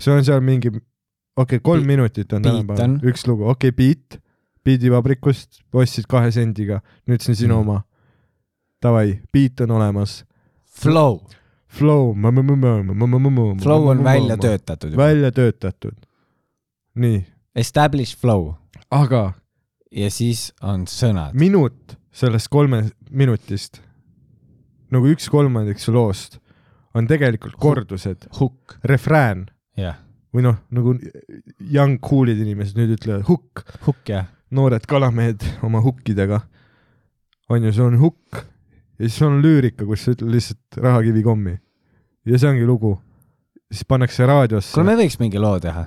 see on seal mingi, okei okay,, kolm Beat- minutit on tänapäeval. üks lugu, okei okay,, Beat, Beativabrikust ostsid kahe sendiga, nüüd see on sinu Mm. oma. Davai, Beat on olemas, Flow, Flow, flow on välja. töötatud välja töötatud. nii, Establish flow. Aga ja siis on sõnad. minut sellest kolme minutist, nagu üks kolmandik su loost on tegelikult kordused, refrään jah, või noh, nagu young cool'id inimesed nüüd ütlevad hukk, hukk jah. noored kalamehed oma hukkidega. on ju, see on hukk ja siis on lüürika, kus sa ütled lihtsalt rahakivi kommi. ja see ongi lugu. siis pannakse raadiosse kuule, me võiks mingi loo teha.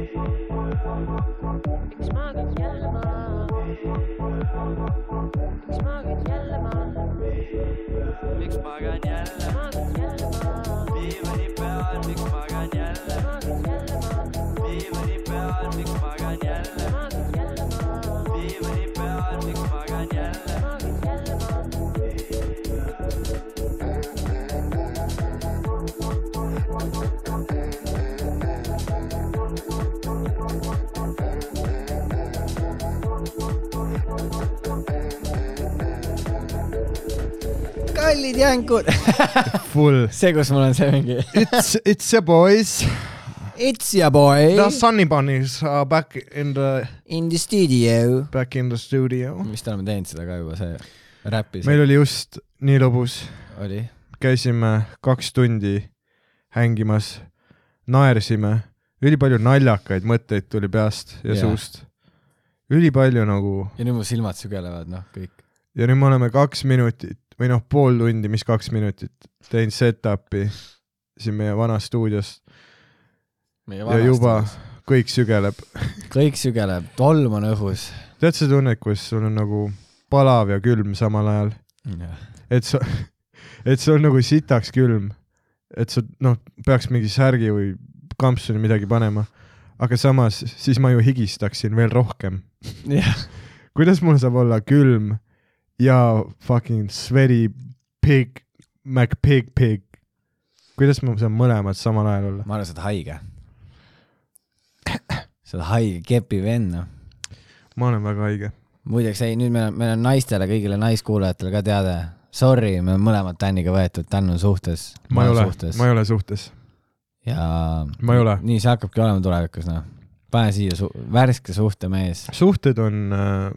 maha? miks magad jälle maha? miks magad jälle maha? miks magan jälle magad jälle maha? diivani peal, miks magan jälle kallid jänkud. full. see, kus mul on see mingi It's, it's a boys. It's ya boy The Sunny Bunnies are back in the, in the studio. back in the studio. vist oleme teinud seda ka juba, see räppis meil oli just nii lõbus, oli. käisime kaks tundi hängimas, naersime, ülipalju naljakaid mõtteid tuli peast ja Jaa. suust. ülipalju nagu ja nüüd mu silmad sügelevad, noh, kõik. ja nüüd me oleme kaks minutit või noh, pool tundi, mis kaks minutit, teinud setup'i siin meie vanas stuudios. Ja juba kõik sügeleb. kõik sügeleb, tolm on õhus. tead see tunne, kus sul on nagu palav ja külm samal ajal, et sa, et on nagu sitaks külm, et sa noh, peaks mingi särgi või kampsuni midagi panema, aga samas siis ma ju higistaksin veel rohkem. kuidas mul saab olla külm ja fucking sweaty pig, MacPig pig? kuidas ma saan mõlemad samal ajal olla? ma arvan, sa oled haige. sa oled haige kepi vend, noh. ma olen väga haige. muideks, ei, nüüd meil on, meil on naistele, kõigile naiskuulajatele ka teade. Sorry, me oleme mõlemad Täniga võetud, Dan on suhtes. ma ei ole, ma ei ole suhtes. ja Ma ei ole. nii see hakkabki olema tulevikus, noh. pane siia su värske suhtemees. suhted on äh,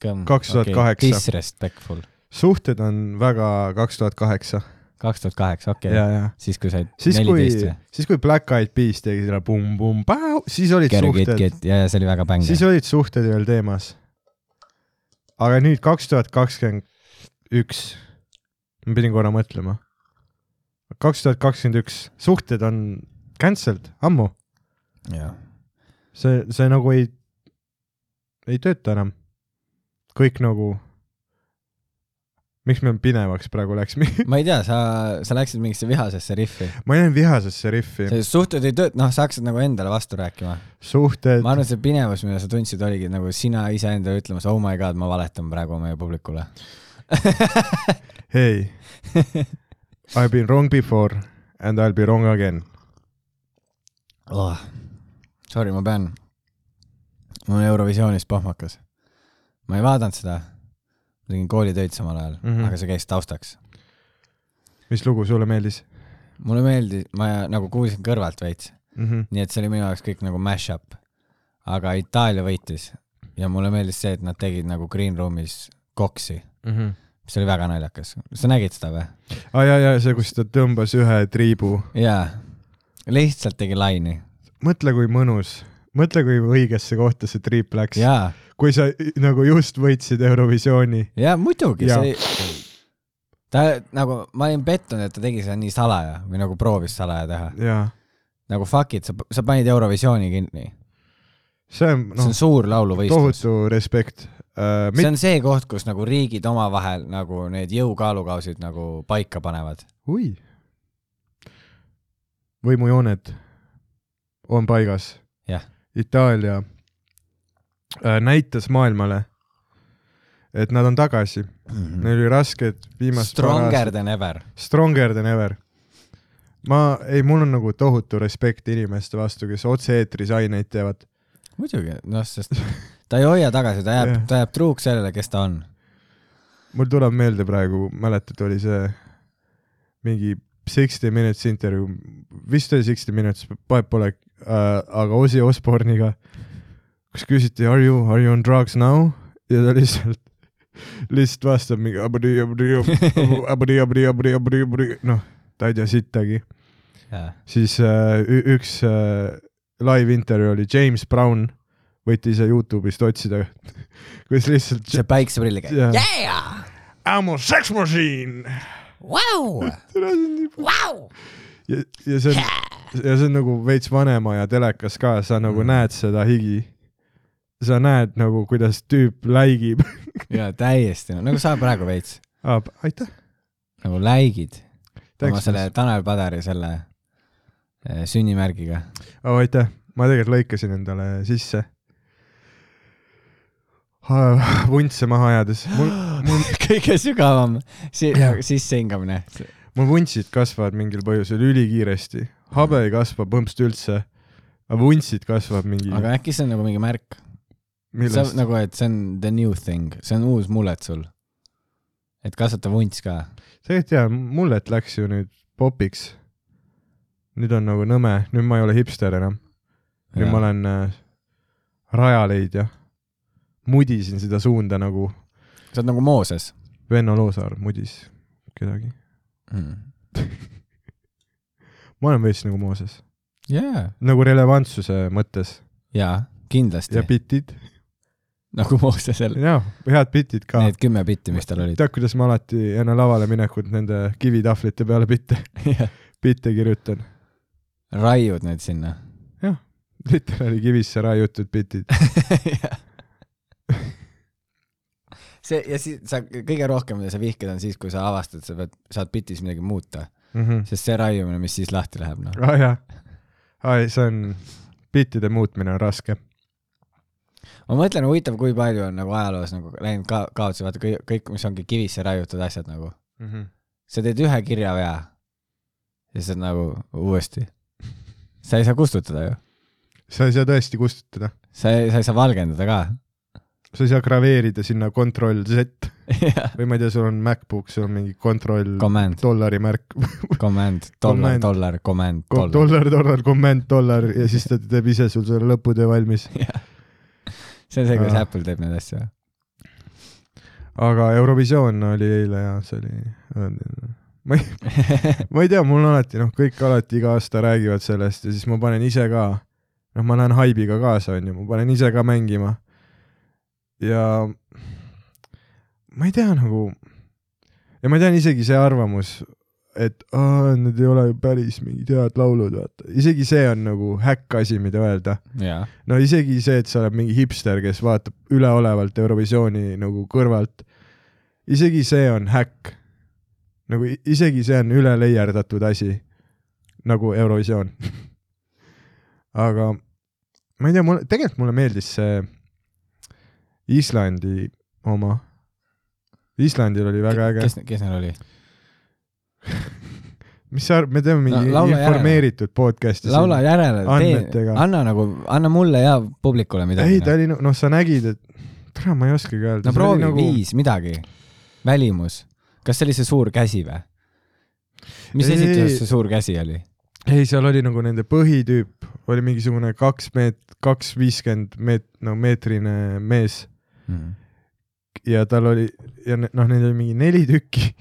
2008. Disrespectful. suhted on väga kaks tuhat kaheksa kaks tuhat kaheksa, okei okay.. siis, kui said neliteist või?, siis kui Black Eyed Peas tegi selle pumm-pumm-päu, siis olid Get suhted, Get ja, ja see oli väga bäng. siis olid suhted veel teemas. aga nüüd kaks tuhat kakskümmend üks, ma pidin korra mõtlema. kaks tuhat kakskümmend üks, suhted on cancelled ammu, see, see nagu ei, ei tööta enam. Kõik nagu, miks me pinevaks praegu läks, ma ei tea, sa, sa läksid mingisse vihasesse riffi. ma jäin vihasesse see suhted ei tööta, noh, sa hakkasid nagu endale vastu rääkima. suhted ma arvan, et see pinevus, mida sa tundsid, oligi nagu sina iseendale ütlemas, oh my god, ma valetan praegu meie publikule. Hey, I've been wrong before and I'll be wrong again. oh.. Sorry, ma pean, mul on Eurovisioonis pohmakas. Ma ei vaadanud seda, ma tegin koolitöid samal ajal mm. -hmm. aga see käis taustaks. mis lugu sulle meeldis mulle meeldis, ma nagu kuulsin kõrvalt veits, mm? -hmm. nii et see oli minu jaoks kõik nagu mash-up. aga Itaalia võitis ja mulle meeldis see, et nad tegid nagu green room'is koksi, Mm -hmm. mis oli väga naljakas. sa nägid seda või? ah, ja, ja see, kus ta tõmbas ühe triibu. jaa, lihtsalt tegi laini. mõtle, kui mõnus, mõtle, kui õigesse kohta see triip läks. jaa, kui sa nagu just võitsid Eurovisiooni, jaa muidugi, Jaa. see, ta nagu, ma olin pettunud, et ta tegi seda nii salaja või nagu proovis salaja teha. nagu fuck it, sa, sa panid Eurovisiooni kinni. see on see noh on, suur lauluvõistlus. tohutu respekt uh,. see on see koht, kus nagu riigid omavahel nagu need jõukaalukausid nagu paika panevad. ui, võimujooned on paigas. Itaalia näitas maailmale, et nad on tagasi, neil oli rasked viimased Stronger than ever. stronger than ever. ma, ei, mul on nagu tohutu respekt inimeste vastu, kes otse-eetris aineid teevad. muidugi, noh, sest ta ei hoia tagasi, ta jääb ta jääb truuks sellele, kes ta on. mul tuleb meelde praegu, mäletad, oli see mingi Sixty Minutes intervjuu, vist oli Sixty Minutes, vahet pole äh,, aga Ozzy Osbourne'iga, kus küsiti are you, are you on drugs now ja ta lihtsalt, lihtsalt vastab mingi abadi, abadi, abadi, abadi, abadi, abadi, abadi, noh, ta ei tea sittagi. siis äh, üks äh, live intervjuu oli James Brown, võite ise Youtube'ist otsida, kus lihtsalt see päikseprilliga Jah. yeah!. I m a sex machine. Vau, vau. ja, ja see on, ja see on nagu veits vanem aja telekas ka, sa nagu mm. näed seda higi. Sa näed nagu, kuidas tüüp läigib ja täiesti, nagu sa praegu veits, ah,. aitäh. nagu läigid oma selle Tanel Padari selle eh, sünnimärgiga. oh,. aitäh, ma tegelikult lõikasin endale sisse. vuntse maha ajades, mul, mul, kõige sügavam si sissehingamine. mul vuntsid kasvavad mingil põhjusel ülikiiresti, habe ei kasva põmpsst üldse. aga vuntsid kasvavad mingi, aga äkki see on nagu mingi märk, see on nagu, et see on the new thing, see on uus mullet sul. et kasvata vunts ka. tegelikult jaa, mullet läks ju nüüd popiks. nüüd on nagu nõme, nüüd ma ei ole hipster enam. nüüd ma olen äh, rajaleidja. mudisin seda suunda nagu sa oled nagu Mooses Venno Loosaar mudis kedagi. mm.. ma olen veits nagu Mooses, jaa, nagu relevantsuse mõttes jaa, kindlasti ja. bitid nagu Moosesel. ja head bitid ka. Need kümme bitti, mis tal olid. tead, kuidas ma alati enne lavale minekut nende kivitahvlite peale bitte, bitte kirjutan. raiud need sinna. literaali kivisse raiutud bitid. see ja siis sa kõige rohkem, mida sa vihkad, on siis, kui sa avastad, sa pead, saad bitis midagi muuta, Mhm. sest see raiumine, mis siis lahti läheb, noh. aa jaa, aa see on, bittide muutmine on raske. Ma mõtlen, huvitav, kui palju on nagu ajaloos nagu läinud ka kaotsi, vaata kõik, kõik, mis ongi kivisse raiutud asjad nagu. sa teed ühe kirjavea ja siis on nagu uuesti. sa ei saa kustutada ju. sa ei saa tõesti kustutada, sa ei, sa ei saa valgendada ka. sa ei saa graveerida sinna control Z jah, või ma ei tea, sul on MacBook, sul on mingi control command, dollari märk, command, dollar, dollar, command, dollar. dollar, dollar, command, dollar ja siis ta teeb ise sul selle lõputöö valmis. See on see, kuidas. Apple teeb neid asju. aga Eurovisioon oli eile ja see oli, ma ei, ma ei tea, mul on alati noh, kõik alati iga aasta räägivad sellest ja siis ma panen ise ka, noh, ma lähen haibiga kaasa, onju, ma panen ise ka mängima. ja ma ei tea nagu, ja ma tean isegi see arvamus, et aa, need ei ole päris mingid head laulud, vaata, isegi see on nagu häkk asi, mida öelda jaa, no isegi see, et sa oled mingi hipster, kes vaatab üleolevalt Eurovisiooni nagu kõrvalt, isegi see on häkk. nagu isegi see on üle leierdatud asi, nagu Eurovisioon. aga ma ei tea, mulle, tegelikult mulle meeldis see Islandi oma. Islandil oli väga äge. kes, kes neil oli? mis sa arvad, me teeme mingi No laula järele. informeeritud podcast'i. laula järele, tee anna nagu, anna mulle ja publikule midagi. ei, ta oli, noh, sa nägid, et tere, ma ei oskagi öelda. no proovi nagu..., viis midagi. välimus. kas see oli see suur käsi või? mis Ei, esituses see suur käsi oli? ei, seal oli nagu nende põhitüüp, oli mingisugune kaks meet-, kaks viiskümmend meet-, no meetrine mees Mm. ja tal oli ja noh, neid oli mingi neli tükki.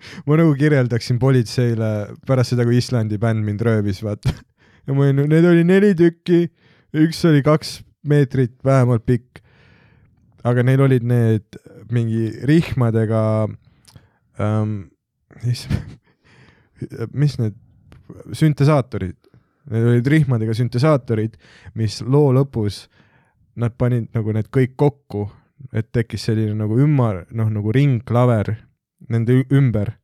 ma nagu kirjeldaksin politseile pärast seda, kui Islandi bänd mind röövis, vaata. ja ma olin, neid oli neli tükki, üks oli kaks meetrit vähemalt pikk. aga neil olid need mingi rihmadega ähm, mis need süntesaatorid, need olid rihmadega süntesaatorid, mis loo lõpus nad panid nagu need kõik kokku, et tekkis selline nagu ümmar, noh nagu ringklaver nende ümber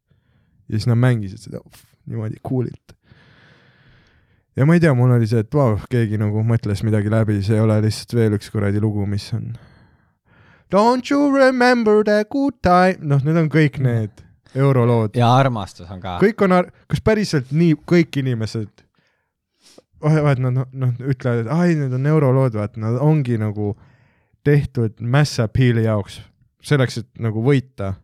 ja siis nad mängisid seda uff, niimoodi cool'ilt. ja ma ei tea, mul oli see, et vau, keegi nagu mõtles midagi läbi, see ei ole lihtsalt veel üks kuradi lugu, mis on Don't you remember the good time, noh, need on kõik need eurolood ja armastus on ka. kõik on, kas päriselt nii kõik inimesed, vaat nad noh no, ütlevad, et ai, need on eurolood, vaata nad ongi nagu tehtud mass appeal'i jaoks, selleks, et nagu võita.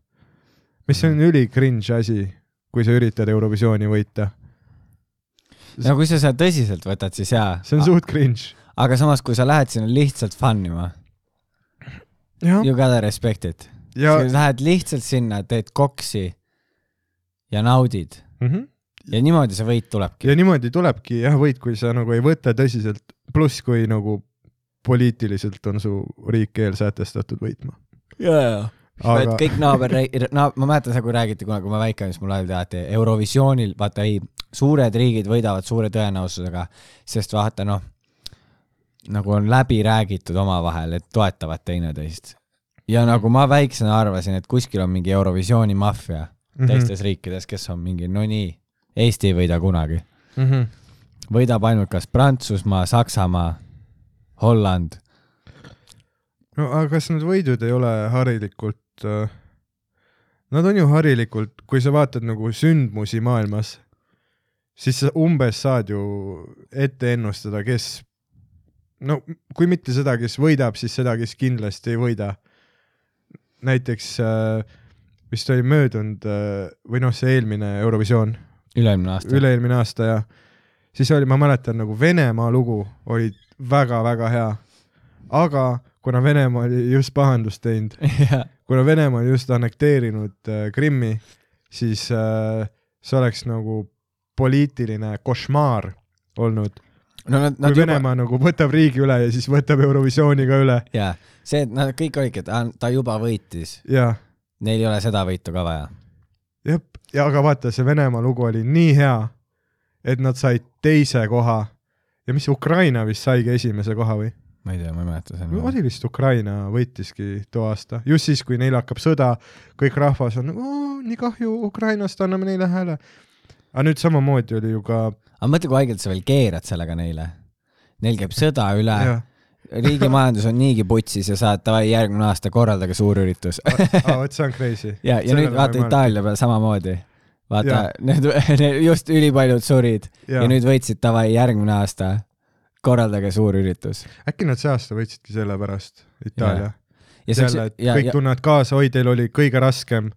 Mis on üli cringe asi, kui sa üritad Eurovisiooni võita, no kui sa seda tõsiselt võtad, siis jaa. see on suht cringe. aga samas, kui sa lähed sinna lihtsalt fun ima, you gotta respect it. ja sa lähed lihtsalt sinna, teed koksi ja naudid mm, -hmm. ja niimoodi see võit tulebki. ja niimoodi tulebki jah võit, kui sa nagu ei võta tõsiselt, pluss kui nagu poliitiliselt on su riik eelsätestatud võitma. ja, ja. Aga- kõik naaber, naab-, ma mäletan seda, kui räägiti kunagi, kui ma väike olin, siis mulle öeldi alati Eurovisioonil, vaata ei, suured riigid võidavad suure tõenäosusega, sest vaata noh, nagu on läbi räägitud omavahel, et toetavad teineteist. ja nagu ma väiksena arvasin, et kuskil on mingi Eurovisiooni maffia Mhm. teistes riikides, kes on mingi, no nii, Eesti ei võida kunagi. mm. -hmm. võidab ainult kas Prantsusmaa, Saksamaa, Holland. no aga kas need võidud ei ole harilikult äh, Nad on ju harilikult, kui sa vaatad nagu sündmusi maailmas, siis sa umbes saad ju ette ennustada, kes no kui mitte seda, kes võidab, siis seda, kes kindlasti ei võida. näiteks äh, vist oli möödunud äh, või noh, see eelmine Eurovisioon, üle-eelmine aasta. üle-eelmine aasta ja siis oli, ma mäletan nagu Venemaa lugu oli väga-väga hea. aga kuna Venemaa oli just pahandust teinud, kuna Venemaa oli just annekteerinud äh, Krimmi, siis äh, see oleks nagu poliitiline košmaar olnud, no nad, kui nad Venemaa juba... nagu võtab riigi üle ja siis võtab Eurovisiooni ka üle. Jaa, see, et nad kõik olidki, et ta juba võitis, ja, neil ei ole seda võitu ka vaja. jah, ja aga vaata, see Venemaa lugu oli nii hea, et nad said teise koha. Ja mis Ukraina vist saigi esimese koha või? Ma ei tea, ma ei mäleta seda. oli vist Ukraina võitiski too aasta, just siis, kui neil hakkab sõda, kõik rahvas on nii kahju Ukrainast, anname neile hääle. aga nüüd samamoodi oli ju ka aga mõtle, kui haigelt sa veel keerad sellega neile. Neil käib sõda üle, riigi majandus on niigi putsis ja saad davai järgmine aasta korraldage suur üritus. vot see on crazy. ja, ja nüüd vaata. Itaalia peal samamoodi. vaata need, just ülipaljud surid ja. ja ja nüüd võitsid davai järgmine aasta, korraldage suur üritus. äkki nad see aasta võitsidki sellepärast, Itaalia. ja see jälle, et ja, kõik ja, tunnevad kaasa, oi, teil oli kõige raskem.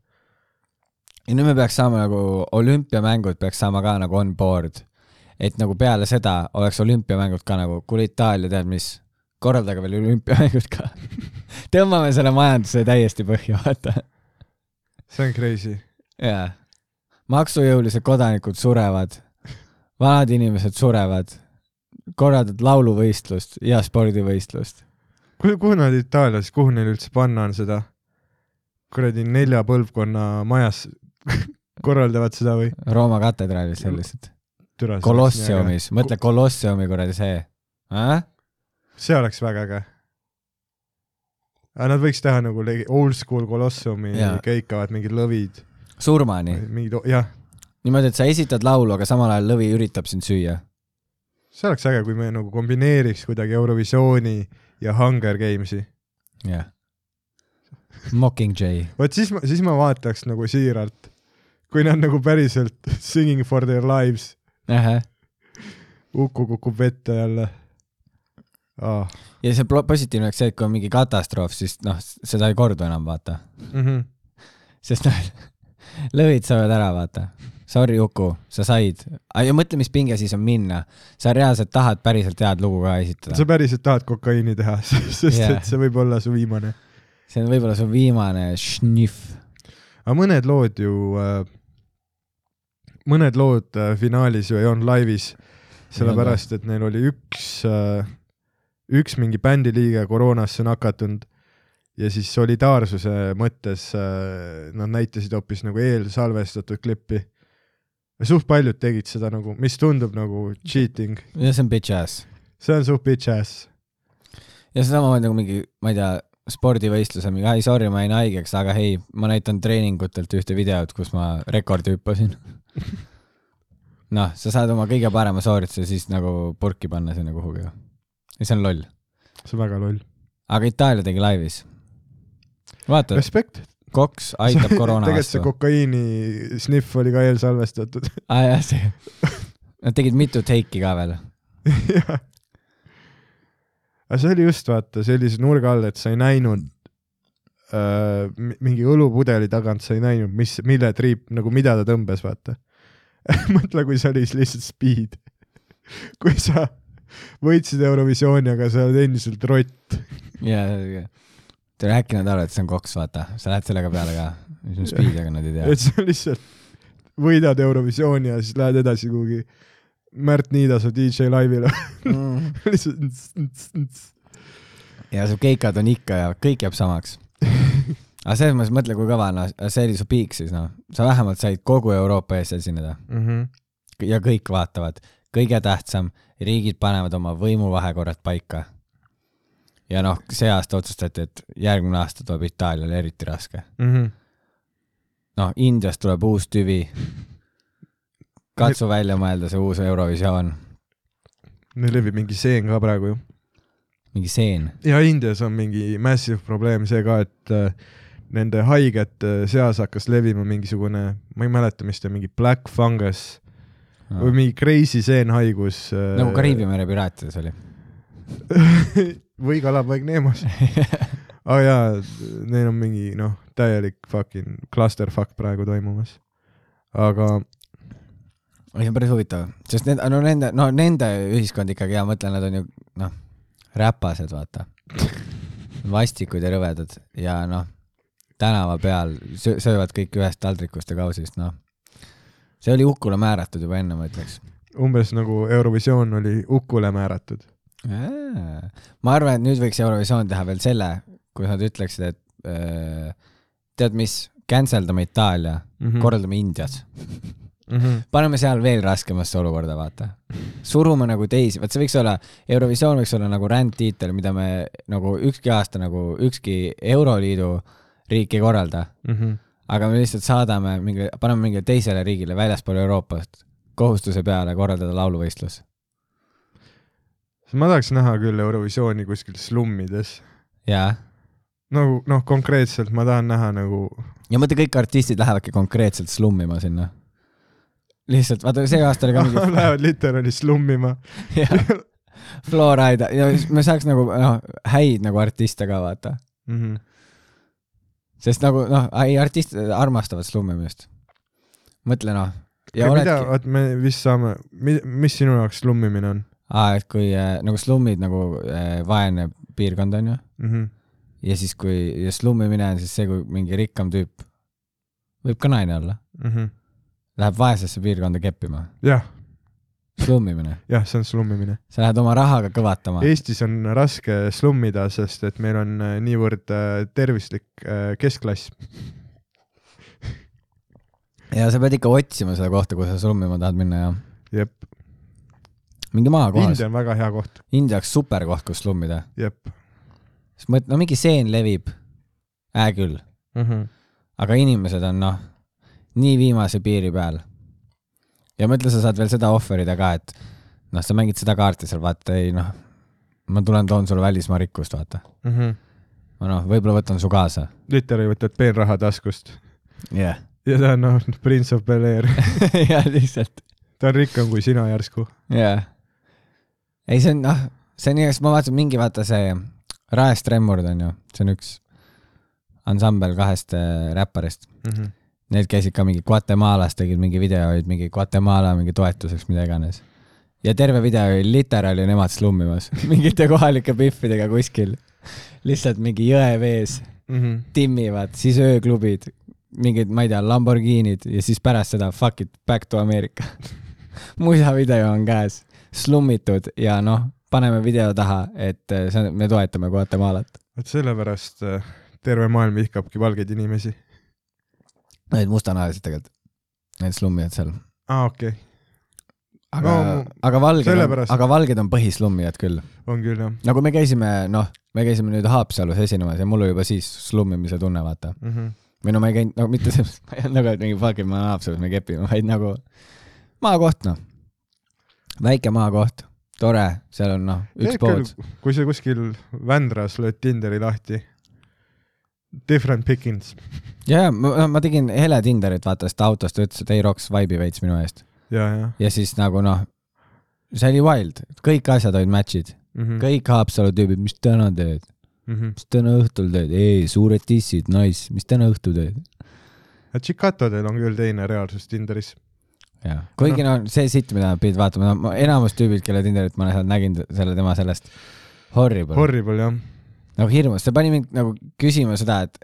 ja nüüd me peaks saama nagu olümpiamängud peaks saama ka nagu on board. et nagu peale seda oleks olümpiamängud ka nagu, kuule Itaalia, tead mis, korraldage veel olümpiamängud ka. tõmbame selle majanduse täiesti põhja, vaata. see on crazy. jaa. maksujõulised kodanikud surevad, vanad inimesed surevad, korraldad lauluvõistlust ja spordivõistlust. kuhu, kuhu nad Itaalias, kuhu neil üldse panna on seda? kuradi nelja põlvkonna majas korraldavad seda või? Rooma katedraalis sellised. Kolosseumis, mõtle Kolosseumi kuradi see äh?. see oleks väga äge. aga nad võiks teha nagu old school Kolosseumi keikavad mingid lõvid, surmani, mingid, jah, niimoodi, et sa esitad laulu, aga samal ajal lõvi üritab sind süüa. See oleks äge, kui me nagu kombineeriks kuidagi Eurovisiooni ja Hunger Games'i. jah. Mockingjay. vot siis ma, siis ma vaataks nagu siiralt, kui nad nagu päriselt singing for their lives, Uku kukub vette jälle ah.. ja see positiivne oleks see, et kui on mingi katastroof, siis noh, seda ei kordu enam, vaata. Mm -hmm. sest noh, lõvid saavad ära, vaata. Sorry, Uku, sa said. ja mõtle, mis pinge siis on minna. sa reaalselt tahad päriselt head lugu ka esitada sa. päriselt tahad kokaiini teha, sest yeah. et see võib olla su viimane. see on võib-olla su viimane šnihv. aga mõned lood ju äh,, mõned lood äh, finaalis ju ei olnud laivis, sellepärast et neil oli üks äh,, üks mingi bändi liige koroonasse nakatunud ja siis solidaarsuse mõttes äh, nad näitasid hoopis nagu eelsalvestatud klippi. Suht paljud tegid seda nagu, mis tundub nagu cheating, ja see on bitch ass. see on suht bitch ass. ja see samamoodi nagu mingi, ma ei tea, spordivõistluse mingi, ai sorry, ma jäin haigeks, aga hei, ma näitan treeningutelt ühte videot, kus ma rekordi hüppasin. noh, sa saad oma kõige parema soorituse siis nagu purki panna sinna kuhugi ja see on loll. see on väga loll. aga Itaalia tegi laivis. vaata, Respekt. Koks aitab koroona tegelikult see kokaiini sniff oli ka eelsalvestatud. aa jah, see. Nad tegid mitu teiki ka veel. jah. aga see oli just vaata sellise nurga all, et sa ei näinud äh, mi- mingi õlupudeli tagant sa ei näinud, mis, mille triip nagu, mida ta tõmbas, vaata. mõtle, kui see oli lihtsalt speed. kui sa võitsid Eurovisiooni, aga sa oled endiselt rott. ja, ja. Tead äkki nad arvavad, et see on koks, vaata, sa lähed sellega peale ka. mis on speed, aga nad ei tea et. sa lihtsalt võidad Eurovisiooni ja siis lähed edasi kuhugi Märt Niidasoo DJ laivile. lihtsalt. ja su keikad on ikka ja kõik jääb samaks. aga selles mõttes mõtle, kui kõva, noh, see oli su piik siis noh, sa vähemalt said kogu Euroopa ees esineda Mhm. ja kõik vaatavad, kõige tähtsam, riigid panevad oma võimuvahekorrad paika. Ja noh, see aasta otsustati, et järgmine aasta tuleb Itaaliale eriti raske. Mhm. noh, Indiast tuleb uus tüvi. katsu välja mõelda see uus Eurovisioon, Neil levib mingi seen ka praegu ju. mingi seen. ja Indias on mingi massive probleem see ka, et äh, nende haigete seas hakkas levima mingisugune, ma ei mäleta, mis ta mingi black fungus või mingi crazy seenhaigus. nagu Kariibi mere piraatides oli. või kalapoeg Neemos. aga jaa, neil on mingi noh, täielik fucking clusterfuck praegu toimumas. aga see on päris huvitav, sest need, no nende, no nende ühiskond ikkagi ja ma mõtlen, nad on ju noh, räpased, vaata. vastikud ja rõvedad ja noh, tänava peal sö- söövad kõik ühest taldrikust ja kausist, noh. see oli hukule määratud juba enne, ma ütleks. umbes nagu Eurovisioon oli hukule määratud. Ma arvan, et nüüd võiks Eurovisioon teha veel selle, kus nad ütleksid, et öö, tead mis, cancel dame Itaalia, Mhm. korraldame Indias mm. -hmm. paneme seal veel raskemasse olukorda, vaata. surume nagu teisi, vot see võiks olla, Eurovisioon võiks olla nagu rändtiitel, mida me nagu ükski aasta nagu ükski Euroliidu riik ei korralda, Mm -hmm. aga me lihtsalt saadame mingi, paneme mingile teisele riigile väljaspool Euroopat kohustuse peale korraldada lauluvõistlus. Ma tahaks näha küll Eurovisiooni kuskil slummides. jaa, nagu noh, konkreetselt ma tahan näha nagu ja mõtle, kõik artistid lähevadki konkreetselt slummima sinna. lihtsalt, vaata see aasta oli ka mingi Lähevad literaali slummima. Florida ja me saaks nagu noh, häid nagu artiste ka vaata, Mm -hmm. sest nagu noh, ei artistid armastavad slummimist. mõtle noh. ja ja oledki, vot me vist saame, mis sinu jaoks slummimine on aa, et kui äh, nagu slummid nagu äh, vaene piirkond on ju, mm? -hmm. ja siis kui ja slummimine on siis see, kui mingi rikkam tüüp, võib ka naine olla, Mm -hmm. läheb vaesesse piirkonda keppima, jah, slummimine, jah, see on slummimine. sa lähed oma rahaga kõvatama. Eestis on raske slummida, sest et meil on äh, niivõrd tervislik keskklass. ja sa pead ikka otsima seda kohta, kuhu sa slummima tahad minna ja jep, mingi maakohas. India on väga hea koht, India oleks super koht, kus slummida. jep siis mõt-, no mingi seen levib, hää küll, mm. -hmm. aga inimesed on noh, nii viimase piiri peal. ja mõtle, sa saad veel seda ohverida ka, et noh, sa mängid seda kaarti seal, vaata ei noh, ma tulen toon sulle välismaa rikkust, vaata. Mm -hmm. ma noh, võib-olla võtan su kaasa. literaali võtad peenraha taskust jah, ja ta on noh, Prince of Bel-Air, jah, lihtsalt, ta on rikkam kui sina järsku. jah. ei, see on noh, see on nii, ma vaatasin mingi, vaata see Raest Remmurd on ju, see on üks ansambel kahest äh, räpparist Mm -hmm. Need käisid ka mingi Guatemalas, tegid mingi videoid mingi Guatemala mingi toetuseks, mida iganes. ja terve video oli literaali nemad slummimas, mingite kohalike piffidega kuskil. lihtsalt mingi jõe vees Mm -hmm. timmivad, siis ööklubid, mingid, ma ei tea, Lamborghinid ja siis pärast seda fuck it, back to America. muisavideo on käes, slummitud ja noh, paneme video taha, et äh, see me toetame Guatemalat. vot sellepärast äh, terve maailm vihkabki valgeid inimesi. Need mustanahalised tegelikult, need slummijad seal. aa, okei okay., aga No, aga valged aga valged on põhislummijad küll. on küll jah nagu me käisime, noh, me käisime nüüd Haapsalus esinemas ja mul oli juba siis slummimise tunne, vaata. mm. -hmm. või no ma ei käinud, no mitte see, ma ei olnud nagu, mingi fuck it, ma olen Haapsalus, me kepime, vaid nagu maakoht, noh. Väike maakoht, tore, seal on noh, üks pood. kui sa kuskil Vändras lööd Tinderi lahti, different pickings. ja, ja ma, ma tegin Hele Tinderit, vaata, sest ta autost ütles, et ei Roks vibe'i veits minu eest. ja, ja ja siis nagu noh, see oli wild, kõik asjad olid match'id, mm. -hmm. kõik Haapsalu tüübid, mis täna teed, Mm -hmm. mis täna õhtul teed, ei, suured tissid, nice, mis täna õhtul teed. Chicatodel on küll teine reaalsus Tinderis. Kuigi no. no see sitt, mida pidid vaatama, no enamus tüübid, kelle Tinderit ma seal nägin, selle tema sellest horrible. Horrible jah. nagu hirmus, see pani mind nagu küsima seda, et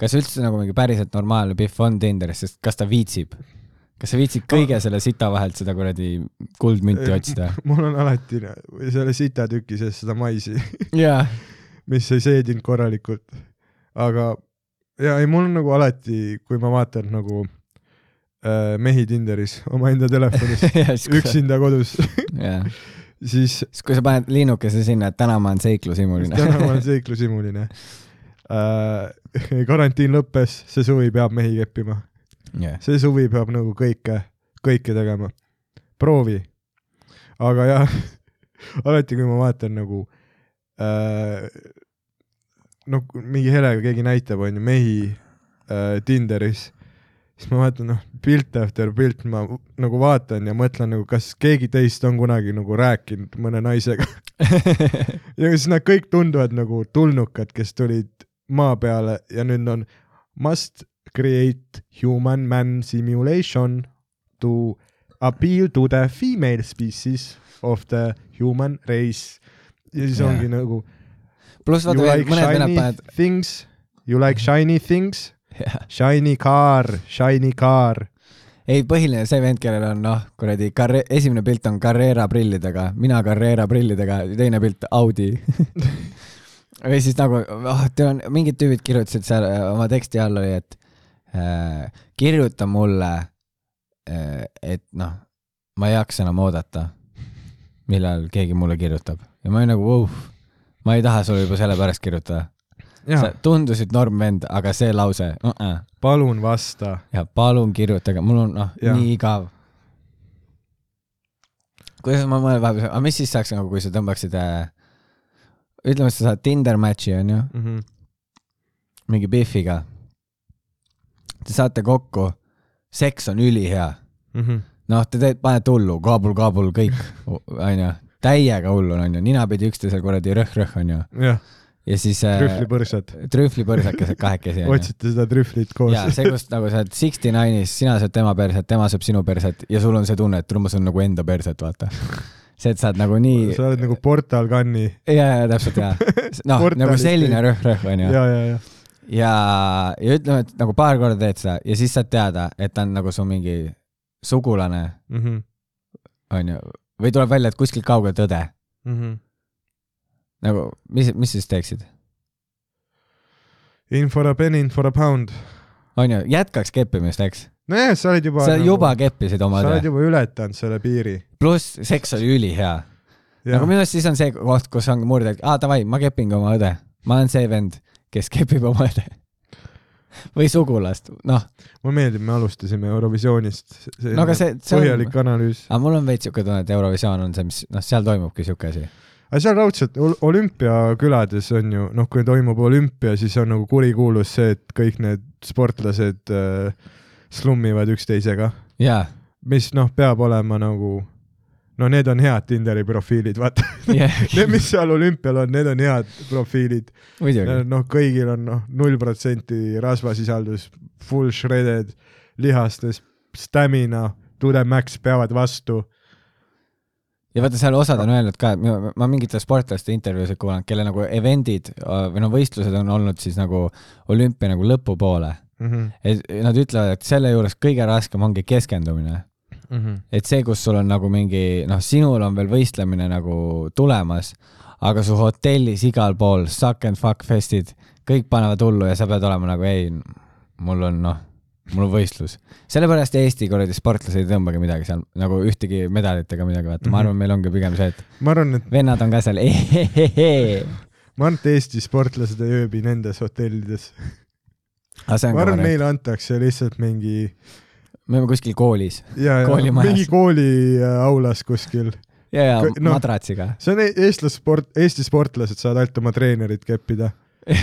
kas üldse nagu mingi päriselt normaalne Pihv on Tinderis, sest kas ta viitsib? kas sa viitsid kõige selle sita vahelt seda kuradi kuldmünti otsida? mul on alati selle sitatüki sees seda maisi, jaa. mis ei seedinud korralikult. aga ja ei, mul on nagu alati, kui ma vaatan nagu mehi Tinderis omaenda telefonis üksinda kodus, siis siis kui sa paned linnukese sinna, et täna ma olen seiklushimuline. täna ma olen seiklushimuline äh,. karantiin lõppes, see suvi peab mehi keppima, jah, see suvi peab nagu kõike, kõike tegema. proovi. aga jah, alati kui ma vaatan nagu äh, no mingi helega keegi näitab, onju, mehi äh, Tinderis, siis ma vaatan, noh, pilt after pilt, ma nagu vaatan ja mõtlen nagu, kas keegi teist on kunagi nagu rääkinud mõne naisega. ja siis nad kõik tunduvad nagu tulnukad, kes tulid maa peale ja nüüd on must create human man simulation to appeal to the female species of the human race. ja siis Jaa. ongi nagu pluss vaata like mõned vennad panevad, things, you like shiny things, shiny car, shiny car. ei põhiline see vend, kellel on noh, kuradi Carre-, esimene pilt on Carrera prillidega, mina Carrera prillidega, teine pilt Audi. või siis nagu, oh, teil on, mingid tüübid kirjutasid seal äh, oma teksti all oli, et äh, kirjuta mulle äh,, et noh, ma ei jaksa enam oodata, millal keegi mulle kirjutab ja ma olin nagu wow,, ma ei taha sulle juba sellepärast kirjutada. Sa tundusid norm vend, aga see lause uh, -uh. palun vasta. ja palun kirjutage, mul on noh, nii igav. kuidas ma mõtlen vahepeal, aga mis siis saaks nagu, kui sa tõmbaksid äh,, ütleme, sa saad Tinder match'i onju, Mhm. mingi Biffiga. Te saate kokku, seks on ülihea, noh, te teete, panete hullu, kaabul-kaabul kõik, onju, täiega hullu on onju, ninapidi üksteisel kuradi rõhk-rõhk onju jah, ja siis äh, trühlipõrsad. trühvlipõrsakesed kahekesi otsite seda trühvlit koos. ja see, kus nagu sa oled sixty nine'is, sina sööd tema perset, tema sööb sinu perset ja sul on see tunne, et ma söön nagu enda perset, vaata. see, et sa oled nagu nii, sa oled nagu Portal Gunni. ja, ja täpselt ja, noh, nagu selline rõhk-rõhk onju ja, ja, ja. ja, ja ütleme, et nagu paar korda teed seda ja siis saad teada, et ta on nagu su mingi sugulane Mhm. onju, või tuleb välja, et kuskilt kaugelt õde, Mhm. Nagu mis, mis siis teeksid? In for a penny, in for a pound. onju, jätkaks keppimist, eks? nojah, sa oled juba. sa juba keppisid oma sa oled juba ületanud selle piiri. pluss seks oli ülihea nagu minu arust siis on see koht, kus on murde, et aa davai, ma kepingi oma õde. ma olen see vend, kes kepib oma õde. või sugulast, noh, mulle meeldib, me alustasime Eurovisioonist. no aga see, see on, põhjalik analüüs. aga mul on veits siuke tunne, et Eurovisioon on see, mis, noh, seal toimubki siuke asi. Aga seal raudselt ol- olümpiakülades on ju, noh, kui toimub olümpia, siis on nagu kurikuulus see, et kõik need sportlased äh, slummivad üksteisega, jaa, mis noh, peab olema nagu, no need on head Tinderi profiilid, vaata. Need, mis seal olümpial on, need on head profiilid. noh, kõigil on noh, null protsenti rasvasisaldus, full shredded, lihastes, stamina, to the max peavad vastu. Ja vaata, seal osad on öelnud ka, et ma, mingite sportlaste intervjuusid kuulan, kelle nagu event'id või no võistlused on olnud siis nagu olümpia nagu lõpupoole. Mhm, et nad ütlevad, et selle juures kõige raskem ongi keskendumine. mhm. et see, kus sul on nagu mingi, noh, sinul on veel võistlemine nagu tulemas, aga su hotellis igal pool suck and fuck festid, kõik panevad hullu ja sa pead olema nagu ei, mul on noh, mul on võistlus. sellepärast Eesti kuradi sportlased ei tõmbagi midagi seal nagu ühtegi medalit ega midagi, vaata, Mhm. ma arvan, meil ongi pigem see, et ma arvan, et, vennad on ka seal ma arvan, et Eesti sportlased ei ööbi nendes hotellides. ma arvan, meile antakse lihtsalt mingi me oleme kuskil koolis mingi kooli äh, aulas kuskil. ja, ja noh. madratsiga. see on e- eestlassport, Eesti sportlased saavad ainult oma treenerit keppida.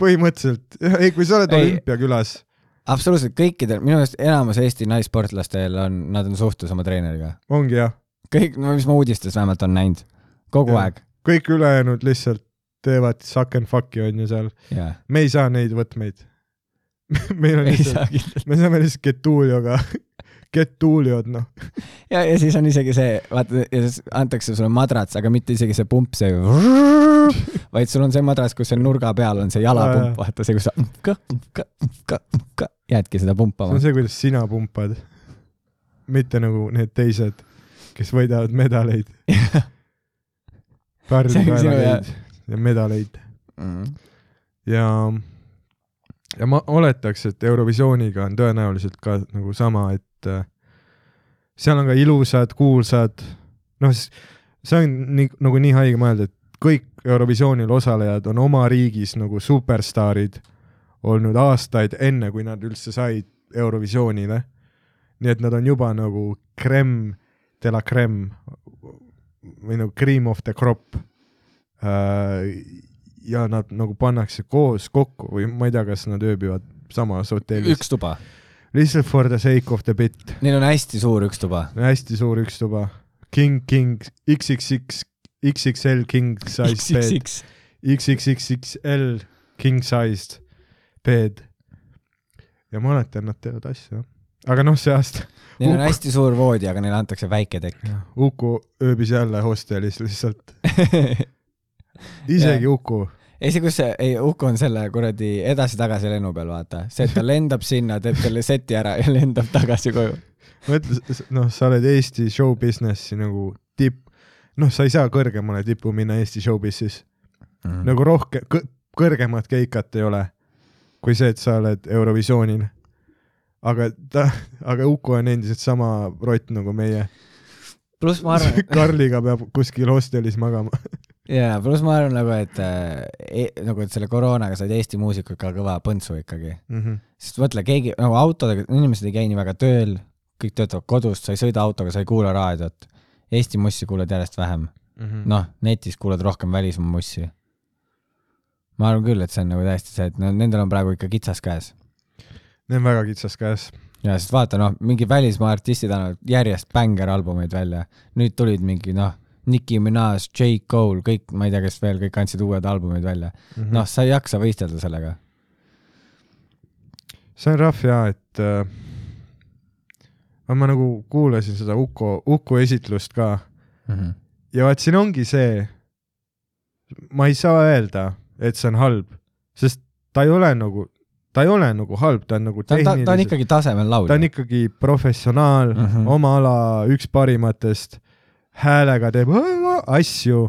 põhimõtteliselt, ei, kui sa oled olümpiakülas, absoluutselt kõikidel, minu meelest enamus Eesti naissportlastel on, nad on suhtes oma treeneriga. ongi jah, kõik, no mis ma uudistes vähemalt on näinud, kogu Jah. aeg. kõik ülejäänud lihtsalt teevad suck and fuck'i onju seal, jaa, me ei saa neid võtmeid. meil on lihtsalt, me saame lihtsalt Getulioga, Getuliod noh, ja, ja siis on isegi see, vaata, ja siis antakse sulle madrats, aga mitte isegi see pump, see, vaid sul on see madrats, kus seal nurga peal on see jalapump vaata see, kus sa jäädki seda see pumpama on. see, kuidas sina pumpad. mitte nagu need teised, kes võidavad medaleid. See kaelaleid ja medaleid Mm. ja, ja ma oletaks, et Eurovisiooniga on tõenäoliselt ka nagu sama, et äh, seal on ka ilusad, kuulsad, noh, see on nii, nagu nii haige mõelda, et kõik Eurovisioonil osalejad on oma riigis nagu superstaarid olnud aastaid, enne kui nad üldse said Eurovisioonile. nii et nad on juba nagu creme de la creme või nagu cream of the crop äh, ja nad nagu pannakse koos kokku või ma ei tea, kas nad ööbivad samas hotellis. üks tuba. lihtsalt for the sake of the bit. Neil on hästi suur üks tuba. hästi suur üks tuba. King, King, XXX, XXL king size bed, XXX. XXXXL king sized bed. ja ma mäletan, nad teevad asju, aga noh, see aasta Neil on Uku- hästi suur voodi, aga neile antakse väike tekk. Uku ööbis jälle hostelis lihtsalt, isegi Uku. ei see, kus see, ei Uku on selle kuradi edasi-tagasi lennu peal, vaata. see, et ta lendab sinna, teeb selle seti ära ja lendab tagasi koju. mõtle, noh, sa oled Eesti show business'i nagu tipp, noh, sa ei saa kõrgemale tippu minna Eesti showbiz'is mm.. nagu rohkem, kõrgemat keikat ei ole kui see, et sa oled Eurovisioonil. aga ta, aga Uku on endiselt sama rott nagu meie. pluss ma arvan, Karliga peab kuskil hostelis magama. jaa, pluss ma arvan nagu, et äh, nagu, et selle koroonaga said Eesti muusikud ka kõva põntsu ikkagi. sest mõtle, keegi nagu autodega, inimesed ei käi nii väga tööl, kõik töötavad kodust, sa ei sõida autoga, sa ei kuula raadiot. Eesti mussi kuulad järjest vähem. Mhm. noh, netis kuulad rohkem välismaa mussi. Ma arvan küll, et see on nagu täiesti see, et no nendel on praegu ikka kitsas käes. Need on väga kitsas käes. ja sest vaata noh, mingi välismaa artistid annavad järjest bängeralbumeid välja. nüüd tulid mingi noh, Nicki Minaj, J Cole, kõik, ma ei tea, kes veel, kõik andsid uued albumid välja. Mhm. noh, sa ei jaksa võistelda sellega. see on rahv ja, et äh, ma nagu kuulasin seda Uku, Uku esitlust ka Mhm. ja vaat siin ongi see, ma ei saa öelda, et see on halb, sest ta ei ole nagu, ta ei ole nagu halb, ta on nagu ta ta, ta on ikkagi tasemel laulja ta on. ikkagi professionaal mm. -hmm. oma ala üks parimatest, häälega teeb asju,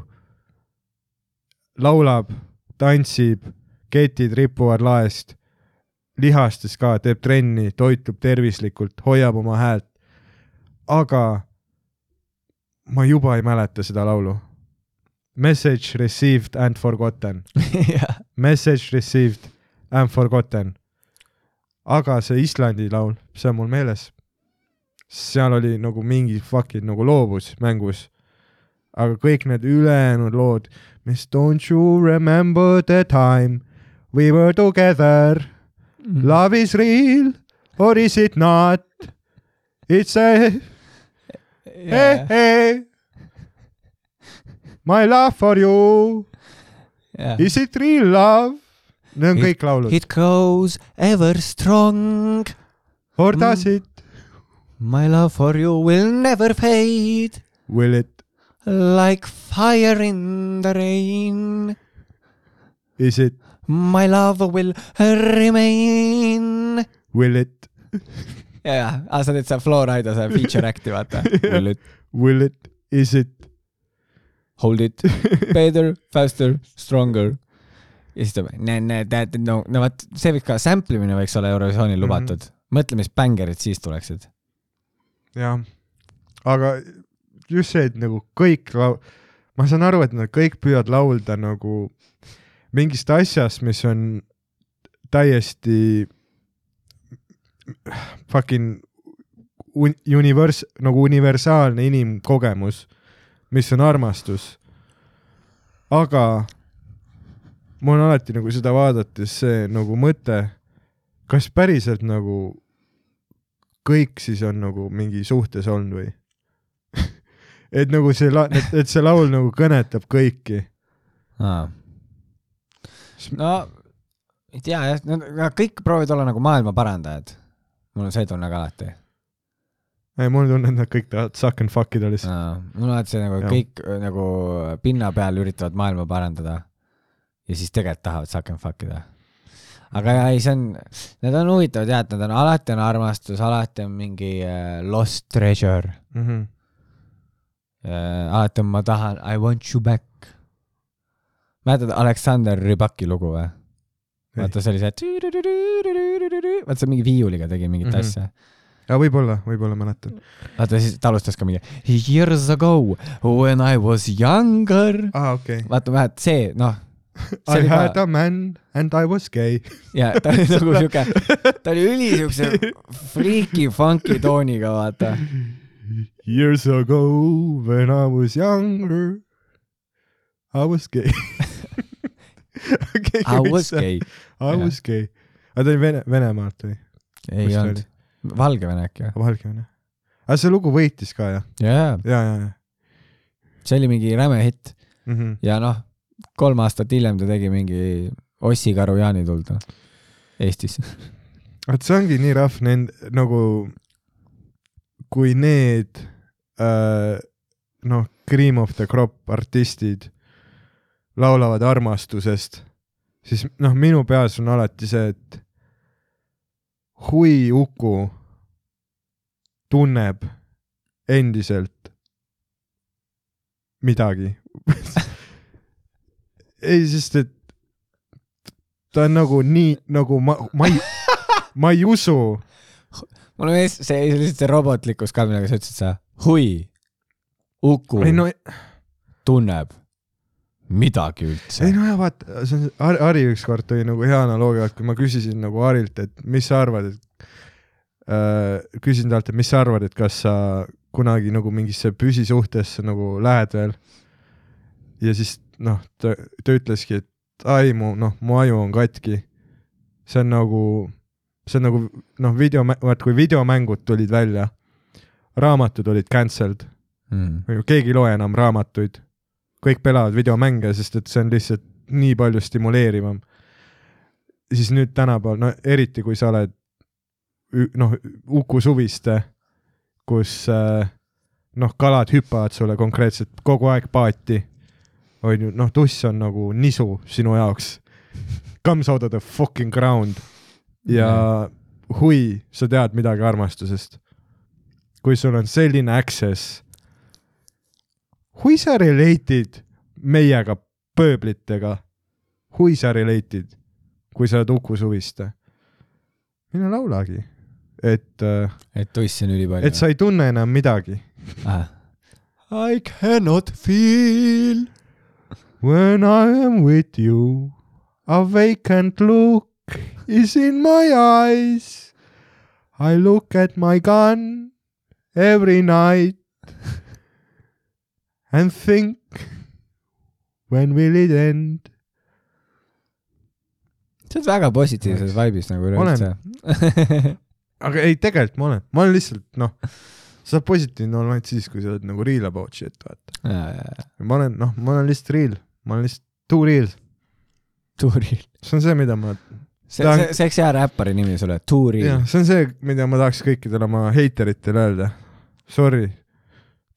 laulab, tantsib, ketid ripuvad laest, lihastes ka, teeb trenni, toitub tervislikult, hoiab oma häält. aga ma juba ei mäleta seda laulu. Message received and forgotten. Message received and forgotten. aga see Islandi laul, see on mul meeles. seal oli nagu mingi fucking nagu loovus mängus. aga kõik need ülejäänud lood, mis don't you remember the time we were together, love is real or is it not? It's a hey hey, my love for you, is it real love? Need on It- kõik laulud. It grows ever strong. Or does it? My love for you will never fade Will it? like fire in the rain. Is it? My love will remain. Will it? ja, ja, aa sa teed seda Florida seda feature act'i vaata. Will it, Will it? Is it? Hold it, better, faster, stronger. ja siis ta näe-näe-täät-, no, no vot, see võiks ka, sample imine võiks olla Eurovisioonil Mhm. lubatud mm. -hmm. mõtle, mis bängerid siis tuleksid. jah, aga just see, et nagu kõik lau-, ma saan aru, et nad kõik püüavad laulda nagu mingist asjast, mis on täiesti fucking un- univers-, nagu universaalne inimkogemus, mis on armastus. aga mul on alati nagu seda vaadates see nagu mõte, kas päriselt nagu kõik siis on nagu mingi suhtes olnud või? et nagu see la-, et, et see laul nagu kõnetab kõiki. no ei tea jah, nad kõik proovivad olla nagu maailma parandajad. mul on see tunne ka alati. ei, mul on tunne, et nad kõik tahavad suck and fuck ida lihtsalt. mul on alati see nagu Jah. kõik äh, nagu pinna peal üritavad maailma parandada ja siis tegelikult tahavad suck and fuck ida. aga ja ei, see on, need on huvitavad jah, et nad on alati on armastus, alati on mingi äh, lost treasure Mm -hmm. äh,. alati on ma tahan I want you back. mäletad Aleksander Rybaki lugu või? vaata, see oli see, vaata see mingi viiuliga tegi mingit mm. -hmm. asja. Ja võib-olla, võib-olla mäletan. vaata siis ta alustas ka mingi years ago when I was younger. aa, okei. vaata, vaata see, noh. I had a man and I was gay. ja ta oli nagu siuke, ta oli üli siukse freaky funky tooniga, vaata. Years ago when I was younger, I was gay I was. gay. I was gay. aga ta oli Vene, Venemaalt või? ei olnud. Valgevene äkki või? Valgevene. aga see lugu võitis ka jah? jaa, ja, ja, ja see oli mingi räme hitt mm. -hmm. ja noh, kolm aastat hiljem ta tegi mingi Ossi Karu jaanituld Eestis. vot see ongi nii rahv, nend-, nagu kui need äh, noh, cream of the crop artistid laulavad armastusest, siis noh, minu peas on alati see, et Hui Uku tunneb endiselt midagi ei, sest et ta on nagu nii nagu ma, ma ei, ma ei usu. mulle meeldis see, see lihtsalt see robotlikkus ka, millega sa ütlesid sa, hui, Uku ei no, tunneb midagi üldse ei. no ja vaata, see on, Har-, Hari ükskord tõi nagu hea analoogia, et kui ma küsisin nagu Harilt, et mis sa arvad, et äh, küsin talt, et mis sa arvad, et kas sa kunagi nagu mingisse püsisuhtesse nagu lähed veel. ja siis noh, ta, ta ütleski, et ai mu noh, mu aju on katki. see on nagu, see on nagu noh, video, vaat kui videomängud tulid välja, raamatud olid cancelled, mm.. keegi ei loe enam raamatuid, kõik pelavad videomänge, sest et see on lihtsalt nii palju stimuleerivam. siis nüüd tänapäeval, no eriti kui sa oled noh, Uku Suviste, kus äh, noh, kalad hüppavad sulle konkreetselt kogu aeg paati, on ju, noh, tuss on nagu nisu sinu jaoks. Comes out of the fucking ground ja hui, sa tead midagi armastusest. kui sul on selline access hui sa relate'id meiega pööblitega, hui sa relate'id, kui sa oled Uku Suviste. mine laulagi, et, et tuissi on ülipalju. et sa ei tunne enam midagi. ah.. I cannot feel. When I am with you, a vacant look is in my eyes. I look at my gun every night and think when will it end. sa oled väga positiivses vibe'is nagu üleüldse. aga ei, tegelikult ma olen, ma olen lihtsalt noh, sa saad positiivne olla ainult siis, kui sa oled nagu real about shit, vaata. ma olen noh, ma olen lihtsalt real, ma olen lihtsalt too real, tuuril. see on see, mida ma, see, Ta on- see, see oleks hea räppari nimi sulle, tuuril jah, see on see, mida ma tahaks kõikidele oma heiteritele öelda. Sorry,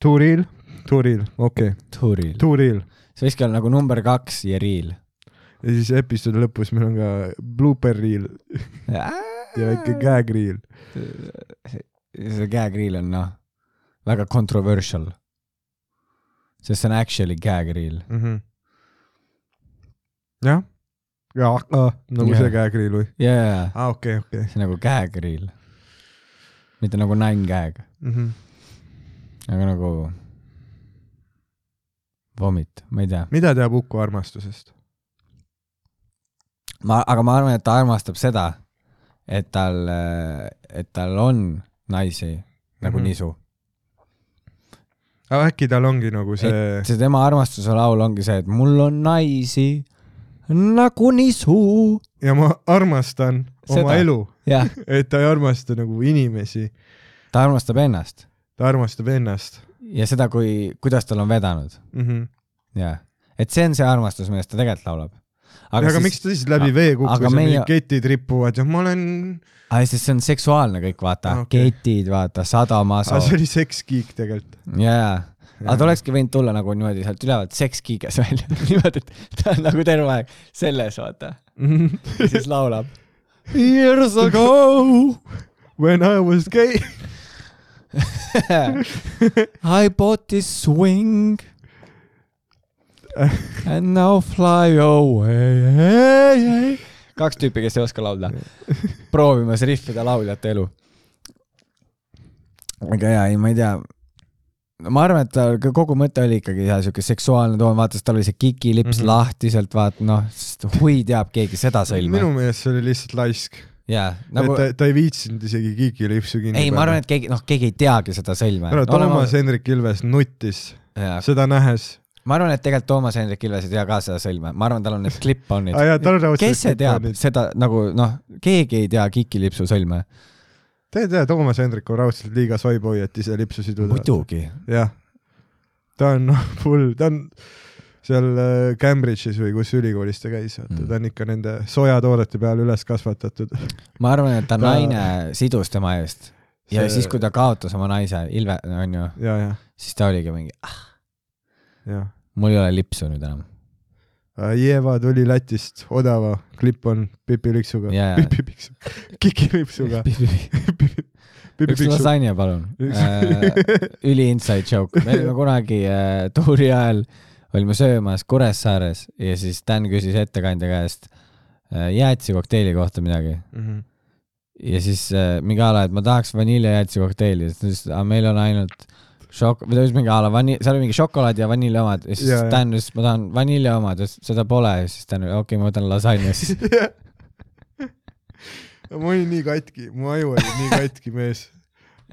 too real, real, okei okay., tuuril. too real. see võikski olla nagu number kaks ja riil. ja siis episoodi lõpus meil on ka blooper reel ja väike gag reel. see gag reel on noh, väga controversial. sest see on actually gag reel. mm. -hmm. jah, ja nagu Jah. see käekriil või? jaa, aa, okei, okei. see on nagu käekriil. mitte nagu nine gag, Mhm. aga nagu vomit, ma ei tea. mida teab Uku armastusest? ma, aga ma arvan, et ta armastab seda, et tal, et tal on naisi nagu Mhm. nisu. aga äkki tal ongi nagu see et see tema armastuse laul ongi see, et mul on naisi nagu nisu. ja ma armastan oma Seda. elu, jah, et ta ei armasta nagu inimesi, ta armastab ennast ta armastab ennast ja seda, kui, kuidas tal on vedanud. mm. -hmm. jah, et see on see armastus, millest ta tegelikult laulab. aga, aga miks ta siis läbi vee kukkus ja meie- ketid ripuvad ja ma olen, aga sest see on seksuaalne kõik, vaata Okei. okay., ketid, vaata, sadamaso see oli sekskiik tegelikult. jaa, aga ta olekski võinud tulla nagu niimoodi sealt ülevalt sekskiiges välja, niimoodi, et ta on nagu terve aeg selles, vaata, ja siis laulab. Years ago When I was gay. I bought this swing and now fly away. kaks tüüpi, kes ei oska laulda, proovimas rihvida lauljate elu. aga jaa, ei, ma ei tea. ma arvan, et tal kogu mõte oli ikkagi jah, siuke seksuaalne toon, vaata, tal oli see kikilips mm. -hmm. lahti sealt, vaata noh, hui teab keegi seda sõlme minu. meelest see oli lihtsalt laisk jaa, nagu..., ta, ta ei viitsinud isegi kiikilipsu kinni ei, ma arvan, et keegi, noh, keegi ei teagi seda sõlme. et Toomas Hendrik Ilves nuttis jaa, seda nähes. ma arvan, et tegelikult Toomas Hendrik Ilves ei tea ka seda sõlme, ma arvan, tal on need on raudselt. kes see teab seda nagu noh, keegi ei tea kikilipsu sõlme. ta ei tea, Toomas Hendrik on raudselt liiga soiboi, et ise lipsu siduda. muidugi. jah, ta on noh, full, ta on seal äh, Cambridge'is või kus ülikoolis ta käis, vaata Mm. ta on ikka nende soojatoodete peal üles kasvatatud. ma arvan, et ta Ta- naine sidus tema eest ja See- siis, kui ta kaotas oma naise, Ilve, onju, siis ta oligi mingi, ja. mul ei ole lipsu nüüd enam. Jeva tuli Lätist odava klip-on pipilipsuga Jaa. pipipiksu, kikilipsuga. üks pipipiksu. lasanja, palun. üli inside joke, me olime kunagi äh, tuuri ajal, olime söömas Kuressaares ja siis Dan küsis ettekandja käest äh, jäätisekokteili kohta midagi Mhm. ja siis äh, mingi a la, et ma tahaks vaniljejäätise kokteili, siis ta ütles, meil on ainult šok-, või ta ütles mingi a la vani-, seal oli mingi šokolaad ja vanilja omad ja siis jaa. Dan ütles, ma tahan vanilja omad, seda pole ja siis Dan, okei okay,, ma võtan lasanja siis. ma olin nii katki, mu aju oli nii katki mees.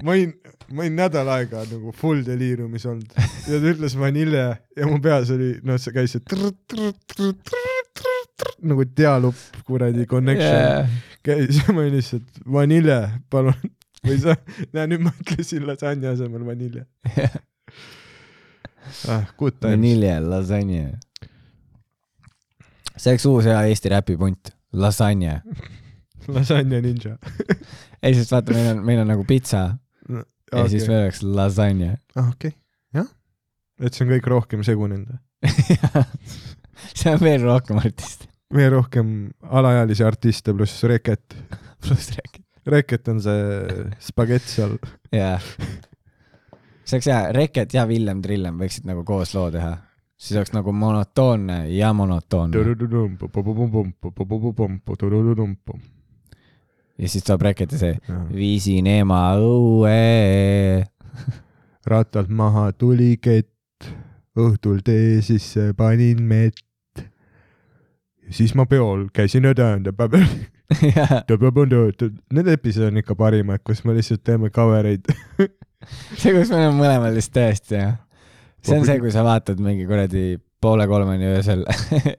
Ma olin, ma olin nädal aega nagu full deliiriumis olnud ja ta ütles vanilje ja mu peas oli, noh, see käis see trrr, trrr, trrr, trrr, trrr, trrr, nagu dialup kuradi connection yeah. käis ja ma olin lihtsalt vanilje, palun. või sa, näe nüüd ma ütlesin lasanja asemel vanilje ah,. Good times. vanilje, lasanje. see oleks uus hea Eesti räpipunt, lasanje. lasanja ninja ei, sest vaata, meil on, meil on nagu pitsa ja okay. siis veel oleks lasanje. ah,. okei okay., jah. et see on kõik rohkem segunenud. see on veel rohkem artiste. veel rohkem alaealisi artiste pluss Reket. pluss rääkida. Reket on see spagett seal. jaa. see oleks hea, Reket ja Villem Trillem võiksid nagu koos loo teha. siis oleks nagu monotoonne ja monotoonne. Ja siis tuleb ja see viisin ema õue. ratalt maha tuli kett, õhtul tee sisse panin mett. ja siis ma peol käisin ja tähendab, need episood on ikka parimad, kus me lihtsalt teeme cover eid. see, kus me oleme mõlemal vist tõesti jah. see on see, kui sa vaatad mingi kuradi poole kolmeni öösel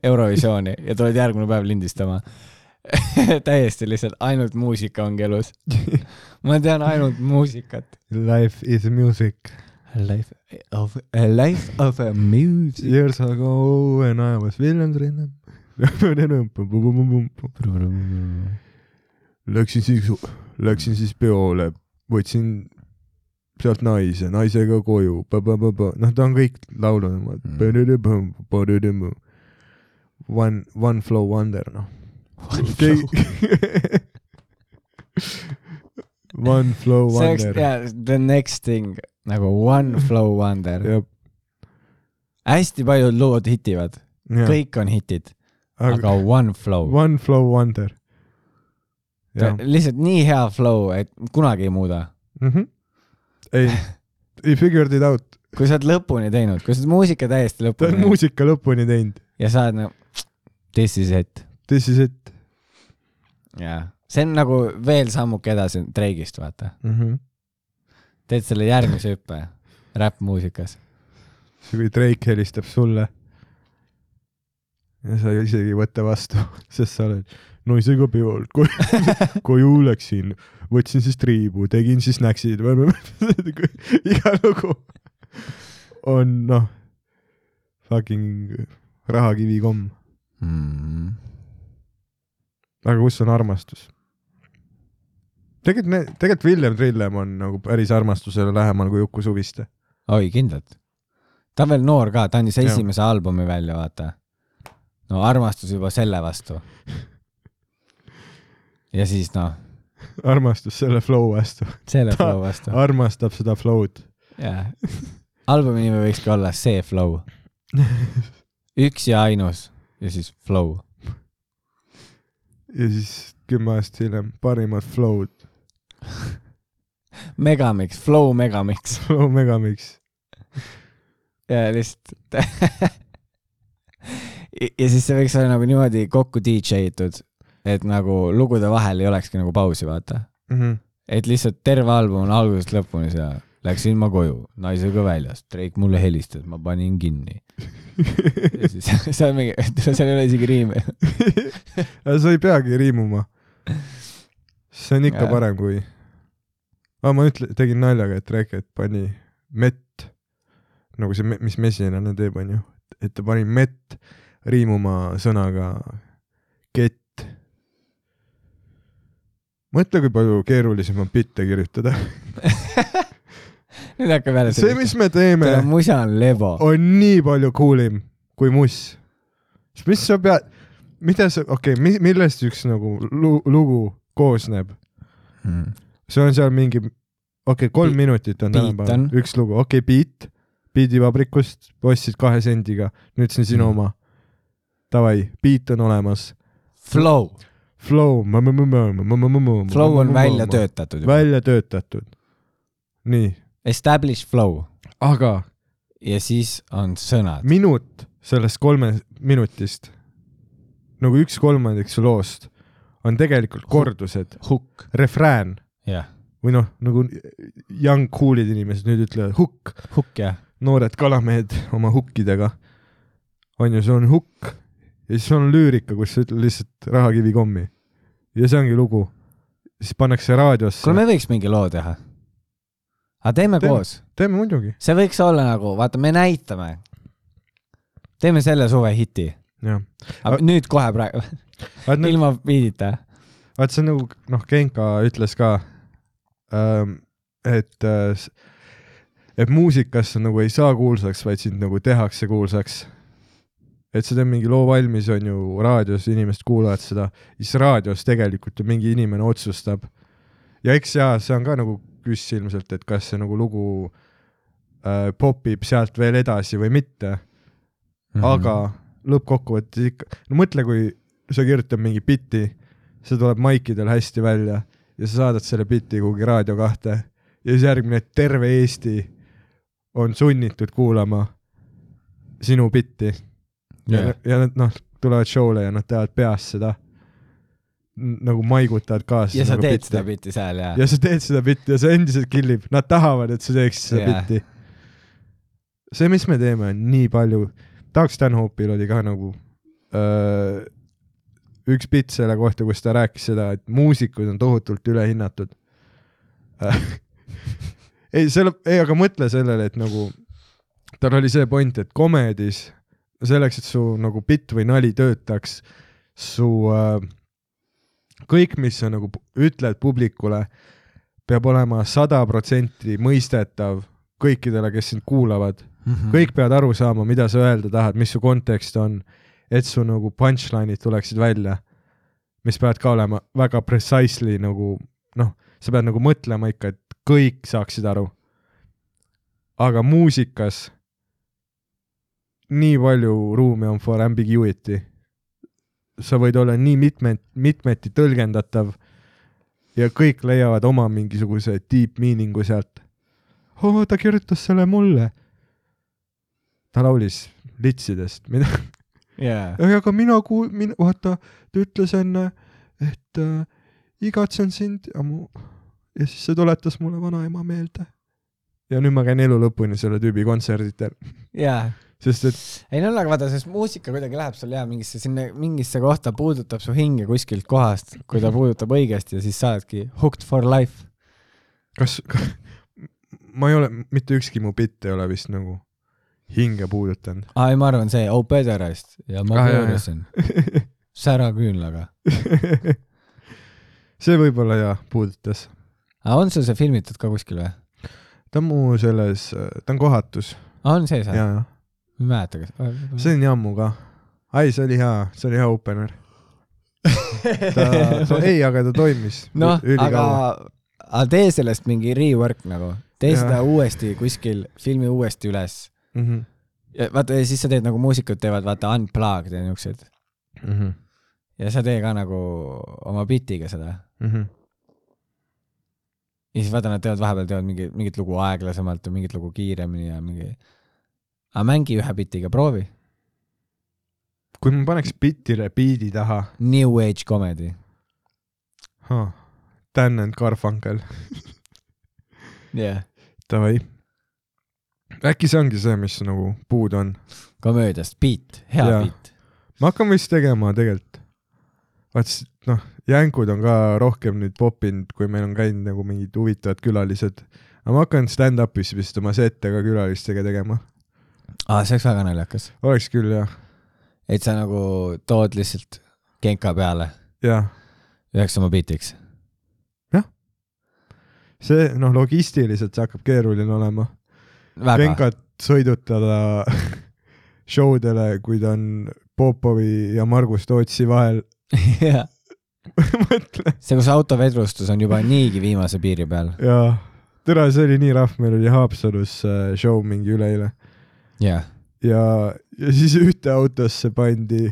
Eurovisiooni ja tuled järgmine päev lindistama. täiesti lihtsalt ainult muusika ongi elus. ma tean ainult muusikat. Life is music. Life of, life of a music. Years ago when I was William Trinnem. Läksin siis, läksin siis peole, võtsin sealt naise, naisega koju, noh, ta on kõik laulnud. One, one flow wonder, noh. One flow wonder. jaa, the next thing nagu One Flow Wonder. hästi paljud lood hitivad, kõik on hitid, aga one flow. One flow wonder. lihtsalt nii hea flow, et kunagi ei muuda. Mhm. ei, he figured it out, kui sa oled lõpuni teinud, kui sa oled muusika täiesti ta lõpuni on teinud muusika lõpuni teinud, ja sa oled nagu this is it. This is it jaa, see on nagu veel sammuke edasi Drake'ist, vaata. mm. -hmm. teed selle järgmise hüppe räppmuusikas. kui Drake helistab sulle ja sa isegi ei võta vastu, sest sa oled naisega peol, koju läksin, võtsin siis triibu, tegin siis näksid, iga lugu on noh, fucking rahakivikomm, Mm. Aga kus on armastus? tegelikult, tegelikult William Trillem on nagu päris armastusele lähemal kui Uku Suviste. oi, kindlalt. ta on veel noor ka, ta andis Jah. esimese albumi välja, vaata. no armastus juba selle vastu. ja siis noh, armastus selle flow vastu, selle Ta- flow vastu. armastab seda flow'd. jaa. albumi nimi võikski olla See Flow. üks ja ainus ja siis Flow. Ja siis kümme aastat hiljem parimad flow'd, Megamix, Flow Megamix flow megamix. ja lihtsalt ja siis see võiks olla nagu niimoodi kokku DJ itud, et nagu lugude vahel ei olekski nagu pausi, vaata. Mhm. et lihtsalt terve album on algusest lõpuni seal. Läksin ma koju, naisega väljas, Drake mulle helistas, ma panin kinni. Ja siis see on mingi, seal ei ole isegi riime. sa ei peagi riimuma. see on ikka Jaa. parem kui ah,. ma ütle-, tegin naljaga, et Reket pani mett, nagu see, mis mesilane teeb, onju, et ta pani mett riimuma sõnaga kett. mõtle, kui palju keerulisem on bitte kirjutada. Nüüd hakkab jälle see, mis me teeme, musa on lebo. on nii palju cool im kui muss. mis sa pead, mida sa, okei okay,, millest üks nagu lu, lugu koosneb? Hmm. see on seal mingi, okei okay,, kolm Beat- minutit on tänapäeval üks lugu, okei okay,, beat, beativabrikust, ostsid kahe sendiga, nüüd see on sinu Mm. oma. Davai, beat on olemas, Flow, flow, flow on välja. töötatud. välja töötatud. nii, Establish flow aga ja siis on sõnad. minut sellest kolme minutist, nagu üks kolmandik su loost on tegelikult kordused, hukk, refrään või noh, nagu young cool'id inimesed nüüd ütlevad hukk, hukk jah. noored kalamehed oma hukkidega. on ju, see on hukk ja siis on lüürika, kus sa ütled lihtsalt rahakivi kommi. ja see ongi lugu. siis pannakse raadiosse kuule, me võiks mingi loo teha. Aga teeme Teeme. koos, teeme muidugi, see võiks olla nagu, vaata, me näitame. teeme selle suve hiti, aga nüüd kohe praegu, ilma biidita. vaat see on nagu noh, Genka ütles ka ähm,, et äh, et muusikas nagu ei saa kuulsaks, vaid sind nagu tehakse kuulsaks. et sa teed mingi loo valmis, on ju, raadios inimesed kuulavad seda, siis raadios tegelikult ju mingi inimene otsustab. ja eks jaa, see on ka nagu küss ilmselt, et kas see nagu lugu äh, popib sealt veel edasi või mitte Mhm. aga lõppkokkuvõttes ikka, no mõtle, kui sa kirjutad mingi biti, see tuleb maikidel hästi välja ja sa saadad selle biti kuhugi Raadio kahte ja siis järgmine, et terve Eesti on sunnitud kuulama sinu bitti ja Jah., ja nad noh, tulevad show'le ja nad teevad peast seda, nagu maigutavad kaasa. ja sa teed seda bitti seal ja, ja sa teed seda bitti ja see endiselt killib, nad tahavad, et sa teeksid seda yeah. bitti. see, mis me teeme, on nii palju, Doug Stanhope'il oli ka nagu öö, üks bitt selle kohta, kus ta rääkis seda, et muusikud on tohutult ülehinnatud. ei, selle, ei, aga mõtle sellele, et nagu tal oli see point, et komedis selleks, et su nagu bitt või nali töötaks, su äh, kõik, mis sa nagu ütled publikule, peab olema sada protsenti mõistetav kõikidele, kes sind kuulavad. Mhm. kõik peavad aru saama, mida sa öelda tahad, mis su kontekst on, et su nagu punchline'id tuleksid välja, mis peavad ka olema väga precisely nagu noh, sa pead nagu mõtlema ikka, et kõik saaksid aru. aga muusikas nii palju ruumi on for ambiguity. Sa võid olla nii mitme, mitmeti tõlgendatav ja kõik leiavad oma mingisuguse deep meaning'u sealt. oo, ta kirjutas selle mulle. ta laulis litsidest, mida, jaa. aga mina kuul-, mina, vaata, ta ütles enne, et äh, igatsen sind ja mu, ja siis see tuletas mulle vanaema meelde. ja nüüd ma käin elu lõpuni selle tüübi kontserditel, jaa. Sest et ei no aga vaata, sest muusika kuidagi läheb sul jaa mingisse sinna, mingisse kohta puudutab su hinge kuskilt kohast, kui ta puudutab õigesti ja siis sa oledki hooked for life. kas, kas, ma ei ole, mitte ükski mu bitt ei ole vist nagu hinge puudutanud. aa ei, ma arvan see Oh Pederast ja ma Ah, jaa, pöörasin säraküünlaga. see võib-olla jah, puudutas. aga on sul see filmitud ka kuskil või? ta on mu selles, ta on kohatus on sees või? Ja ma ei mäleta, kas. see on nii ammu ka. ai, see oli hea, see oli hea opener. ta, ta, ei, aga ta toimis. noh, aga, aga tee sellest mingi rework nagu, tee Jaa. seda uuesti kuskil, filmi uuesti üles. mm. -hmm. ja vaata ja siis sa teed nagu muusikud teevad vaata unplugged ja niuksed Mm -hmm. ja sa tee ka nagu oma bitiga seda. Mm -hmm. ja siis vaata, nad teevad vahepeal teevad mingi, mingit lugu aeglasemalt ja mingit lugu kiiremini ja mingi. Aga mängi ühe bitiga, proovi. kui ma paneks bitile biidi taha, New age comedy. Dan and Garfunkel, jah yeah., davai. äkki see ongi see, mis nagu puudu on? komöödiast, beat, hea Jaa. beat. ma hakkan vist tegema tegelikult. vaat noh, jänkud on ka rohkem nüüd popinud, kui meil on käinud nagu mingid huvitavad külalised. aga ma hakkan stand-up'is vist oma sette ka külalistega tegema. aa, see oleks väga naljakas. oleks küll jah, et sa nagu tood lihtsalt genka peale jah. üheks oma beat'iks. see noh, logistiliselt see hakkab keeruline olema. väga. Venkat sõidutada show dele, kui ta on Popovi ja Margus Tootsi vahel. jah, see, kus autovedrustus on juba niigi viimase piiri peal. jaa, tere, see oli nii rahv, meil oli Haapsalus äh, show mingi üleeile jah, ja, ja siis ühte autosse pandi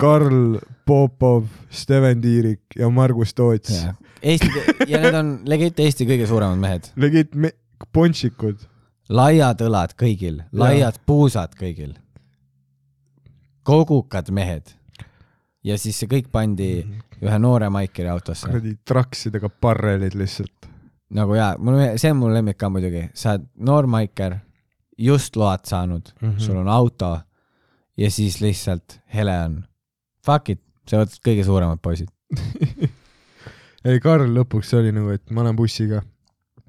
Karl Popov, Steven Tiirik ja Margus Toots. jah. Eesti ja need on legit Eesti kõige suuremad mehed. legit me-, ponšikud. laiad õlad kõigil, laiad puusad kõigil. kogukad mehed. ja siis see kõik pandi ühe noore Maikeri autosse. kuradi traksidega barrelid lihtsalt. nagu jaa, mul, see on mu lemmik ka muidugi, sa oled noor Maiker, just load saanud mm. -hmm. sul on auto ja siis lihtsalt hele on fuck it, sa võtad kõige suuremad poisid ei, Karl lõpuks oli nagu, et ma lähen bussiga.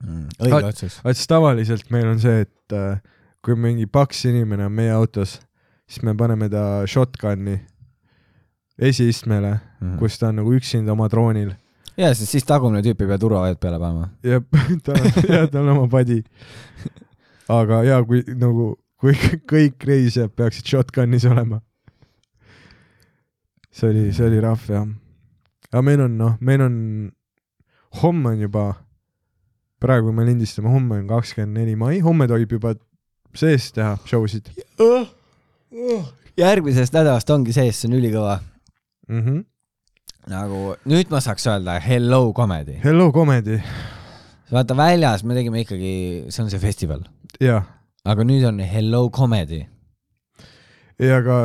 mm.. õige otsus. vaat siis tavaliselt meil on see, et äh, kui mingi paks inimene on meie autos, siis me paneme ta shotgun'i esiistmele, Mm. kus ta on nagu üksinda oma troonil ja siis, siis tagumine tüüp ei pea turvavööd peale panema. ja tal on, ja tal on oma padi. aga ja kui nagu, kui kõik reisijad peaksid shotgun'is olema. see oli, see oli rahv jah. aga meil on noh, meil on, homme on juba, praegu me lindistame, homme on kakskümmend neli mai, homme tohib juba sees teha show sid järgmisest nädalast ongi sees, see on ülikõva. mm. -hmm. nagu nüüd ma saaks öelda hello comedy. Hello Comedy, vaata väljas me tegime ikkagi, see on see festival, jah, aga nüüd on hello comedy. ja aga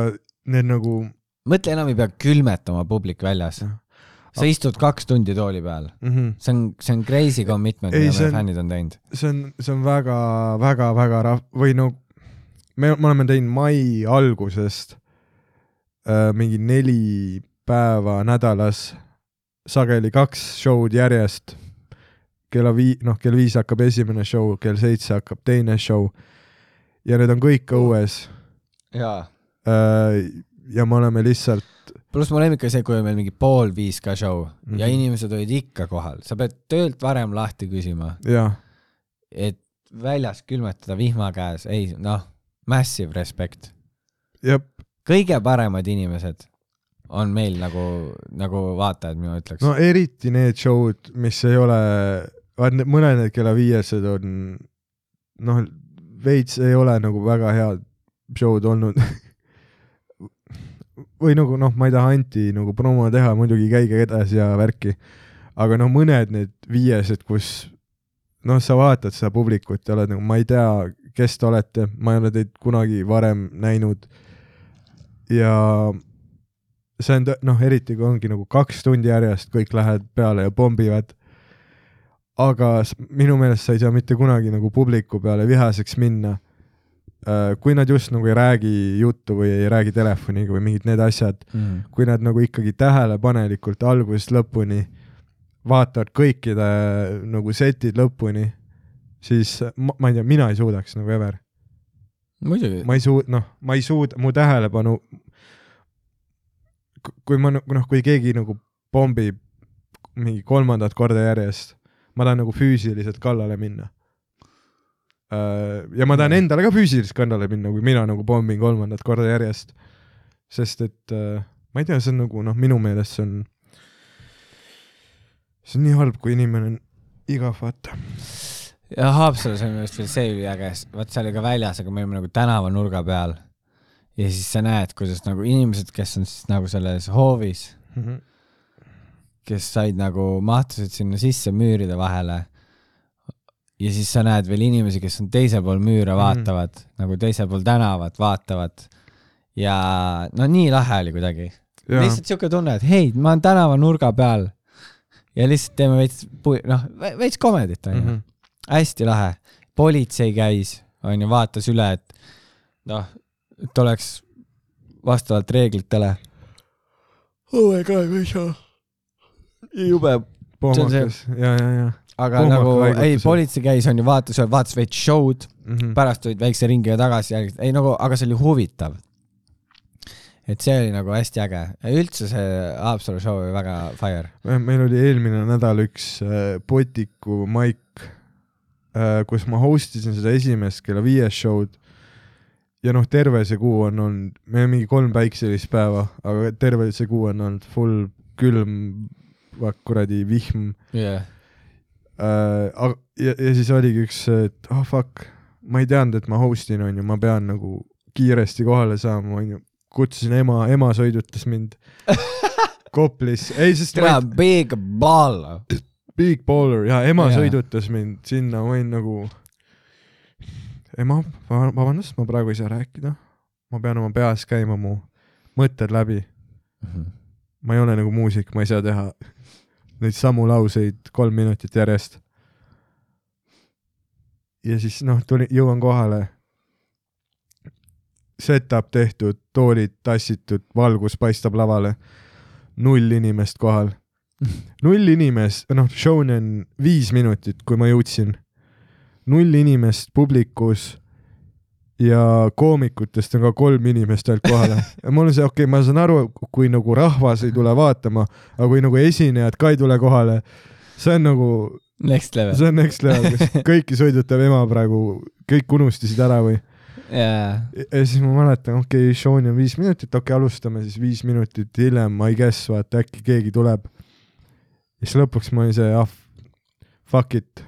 need nagu mõtle, enam ei pea külmetama publik väljas. sa istud kaks tundi tooli peal, mm, -hmm. see on, see on crazy commitment, mida meie fännid on teinud. see on, see on väga-väga-väga rahv- või no me, me oleme teinud mai algusest äh, mingi neli päeva nädalas, sageli kaks show'd järjest. Kella vii-, noh, kell viis hakkab esimene show, kell seitse hakkab teine show ja need on kõik õues jaa. äh,. ja me oleme lihtsalt, pluss mu lemmik oli see, kui oli meil mingi pool viis ka show mm -hmm. ja Mhm. inimesed olid ikka kohal, sa pead töölt varem lahti küsima, et väljas külmetada vihma käes, ei noh, massive respect. kõige paremad inimesed on meil nagu, nagu vaatajad, mina ütleks no eriti need show'd, mis ei ole, need mõned kella viiesed on noh, veits ei ole nagu väga head show'd olnud. või nagu noh, ma ei taha anti nagu promo teha, muidugi käige edasi ja värki, aga noh, mõned need viiesed, kus noh, sa vaatad seda publikut ja oled nagu, ma ei tea, kes te olete, ma ei ole teid kunagi varem näinud ja see on noh, eriti kui ongi nagu kaks tundi järjest kõik lähevad peale ja pommivad. Aga minu meelest sa ei saa mitte kunagi nagu publiku peale vihaseks minna. kui nad just nagu ei räägi juttu või ei räägi telefoniga või mingid need asjad, mm.. kui nad nagu ikkagi tähelepanelikult algusest lõpuni vaatavad kõikide nagu setid lõpuni, siis ma, ma ei tea, mina ei suudaks nagu ever ma ei suud-, noh, ma ei suuda, mu tähelepanu, kui ma noh, kui keegi nagu pommib mingi kolmandat korda järjest, ma tahan nagu füüsiliselt kallale minna. ja ma tahan endale ka füüsiliselt kallale minna, kui mina nagu pommin kolmandat korda järjest. sest et äh, ma ei tea, see on nagu noh, minu meelest see on, see on nii halb, kui inimene on igav, vaata. ja Haapsalus on minu arust veel see üliäge, vaat see oli ka väljas, aga me olime nagu tänavanurga peal. ja siis sa näed, kuidas nagu inimesed, kes on siis nagu selles hoovis, kes said nagu, mahtusid sinna sisse müüride vahele. ja siis sa näed veel inimesi, kes on teisel pool müüre, Mhm. vaatavad mm -hmm. nagu teisel pool tänavat, vaatavad. ja no nii lahe oli kuidagi. lihtsalt siuke tunne, et hei, ma olen tänavanurga peal. ja lihtsalt teeme veits, noh, veits komedit onju mm. -hmm. hästi lahe. politsei käis, onju, vaatas üle, et noh, et oleks vastavalt reeglitele. oh my god, mis on. jube, on pohmakas, ja, ja, ja aga Pohmaka nagu ei, on. politsei käis, onju, vaatas, vaatas veits show'd, mm. -hmm. pärast tulid väikse ringiga tagasi, ei nagu, aga see oli huvitav. et see oli nagu hästi äge, üldse see Haapsalu show oli väga fire. meil oli eelmine nädal üks äh, Potiku maik äh,, kus ma host isin seda esimest kella viies show'd ja noh, terve see kuu on olnud, meil on mingi kolm päikselist päeva, aga terve see kuu on olnud full külm, kuradi vihm. Jah, äh,. ja, ja siis oligi üks, et ah oh, fuck, ma ei teadnud, et ma host in onju, ma pean nagu kiiresti kohale saama onju, kutsusin ema, ema sõidutas mind. Koplis, ei sest tere big ball. Big baller. Ja ema ja. sõidutas mind sinna, ma olin nagu, ema, vabandust, ma praegu ei saa rääkida, ma pean oma peas käima mu mõtted läbi, ma ei ole nagu muusik, ma ei saa teha neid samu lauseid kolm minutit järjest. ja siis noh, tuli, jõuan kohale. Setup tehtud, toolid tassitud, valgus paistab lavale. null inimest kohal. null inimest, noh, show'ni on viis minutit, kui ma jõudsin. null inimest publikus ja koomikutest on ka kolm inimest ainult kohal. ja mul on see, okei okay,, ma saan aru, kui nagu rahvas ei tule vaatama, aga kui nagu esinejad ka ei tule kohale, see on nagu, Next level. see on next level, kas kõiki sõidutab ema praegu, kõik unustasid ära või? jaa, ja siis ma mäletan, okei okay,, show'ni on viis minutit, okei okay,, alustame siis viis minutit hiljem, I guess, vaata äkki keegi tuleb. ja siis lõpuks ma olin see, ah, fuck it.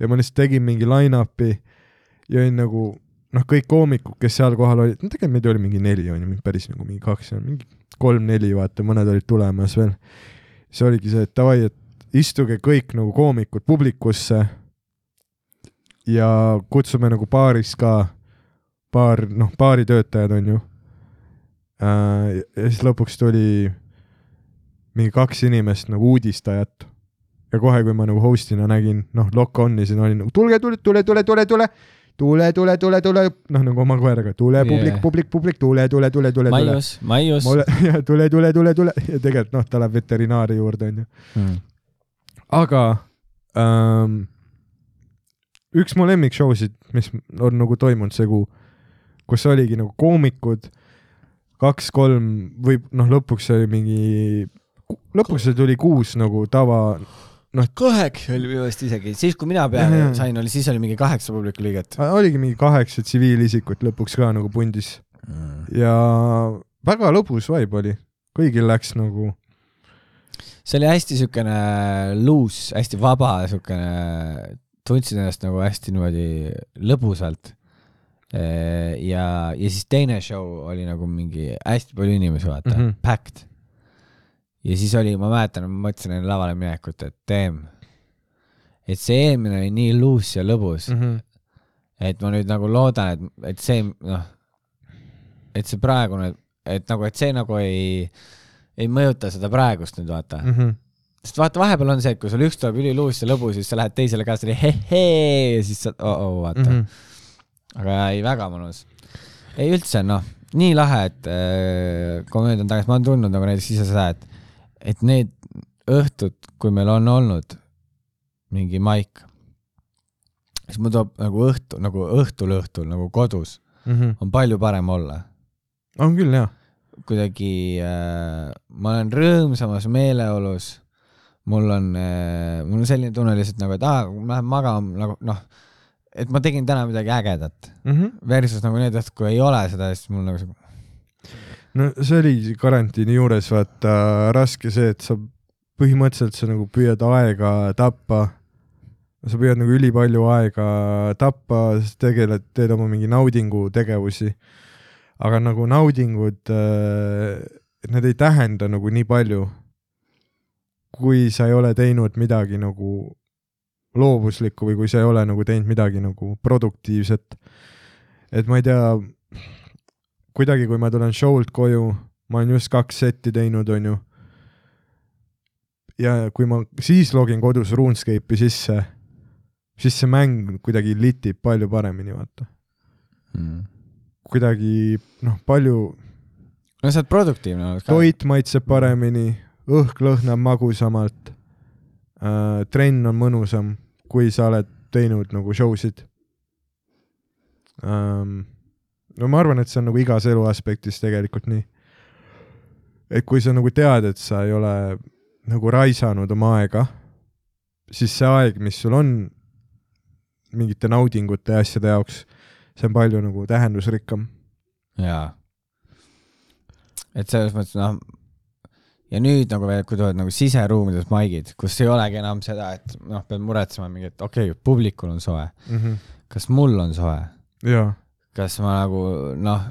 ja ma lihtsalt tegin mingi line-up'i ja olin nagu, noh, kõik koomikud, kes seal kohal olid, no tegelikult meid oli mingi neli, on ju, päris nagu mingi kaks, mingi kolm-neli, vaata, mõned olid tulemas veel. siis oligi see, et davai, et istuge kõik nagu koomikud publikusse ja kutsume nagu baaris ka paar, noh, baaritöötajad on ju. ja siis lõpuks tuli mingi kaks inimest nagu uudistajat ja kohe, kui ma nagu host'ina nägin, noh, lock on isin, olin nagu tulge, tule, tule, tule, tule, tule, tule, tule, tule, tule, noh nagu oma koeraga, tule publik Yeah., publik, publik, tule, tule, tule, tule, tule. Maius, Maius. tule, tule, tule, tule ja tegelikult noh, ta läheb veterinaari juurde onju. Mm. aga ähm, üks mu lemmik-show sid, mis on nagu toimunud see kuu, kus oligi nagu koomikud, kaks-kolm või noh, lõpuks oli mingi, lõpuks tuli kuus nagu tava, kaheksa oli minu arust isegi, siis kui mina peale sain, oli, siis oli mingi kaheksa publiku liiget. oligi mingi kaheksa tsiviilisikut lõpuks ka nagu pundis ja väga lõbus vibe oli, kõigil läks nagu see oli hästi siukene loose, hästi vaba, siukene, tundsin ennast nagu hästi niimoodi lõbusalt. ja, ja siis teine show oli nagu mingi hästi palju inimesi, vaata mm. -hmm. packed. Ja siis oli, ma mäletan, ma mõtlesin enne lavale minekut, et damn, et see eelmine oli nii loose ja lõbus mm. -hmm. et ma nüüd nagu loodan, et, et see noh, et see praegune, et nagu, et see nagu ei, ei mõjuta seda praegust nüüd vaata mm. -hmm. sest vaata, vahepeal on see, et kui sul üks tuleb üliluus ja lõbus, siis sa lähed teisele ka selle hehee ja siis sa oh -oh, vaata mm. -hmm. aga ei, väga mõnus. ei üldse noh, nii lahe, et äh, nüüd olen tagasi, ma olen tundnud nagu näiteks ise seda, et, et need õhtud, kui meil on olnud mingi maik, siis mul tuleb nagu õhtu, nagu õhtul õhtul nagu kodus Mhm. on palju parem olla. on küll jah. kuidagi äh,, ma olen rõõmsamas meeleolus, mul on äh,, mul on selline tunne lihtsalt nagu, et aa, ma lähen magama nagu noh, et ma tegin täna midagi ägedat Mhm. versus nagu need õhtud, kui ei ole seda, siis mul nagu see no see oli karantiini juures vaata raske see, et sa põhimõtteliselt sa nagu püüad aega tappa. sa püüad nagu ülipalju aega tappa, sa tegeled, teed oma mingi naudingutegevusi. aga nagu naudingud, need ei tähenda nagu nii palju, kui sa ei ole teinud midagi nagu loovuslikku või kui sa ei ole nagu teinud midagi nagu produktiivset. et ma ei tea, kuidagi, kui ma tulen show'lt koju, ma olen just kaks setti teinud, onju. ja kui ma siis login kodus RuneScape'i sisse, siis see mäng kuidagi litib palju paremini, vaata. mm.. kuidagi noh, palju, no sa oled produktiivne olnud ka. toit maitseb paremini, õhk lõhnab magusamalt äh,, trenn on mõnusam, kui sa oled teinud nagu show sid ähm,. No ma arvan, et see on nagu igas elu aspektis tegelikult nii. et kui sa nagu tead, et sa ei ole nagu raisanud oma aega, siis see aeg, mis sul on mingite naudingute ja asjade jaoks, see on palju nagu tähendusrikkam. jaa. et selles mõttes noh, ja nüüd nagu veel, kui tulevad nagu siseruumides maigid, kus ei olegi enam seda, et noh, pead muretsema mingi, et okei okay,, publikul on soe, kas mul on soe, jaa, kas ma nagu noh,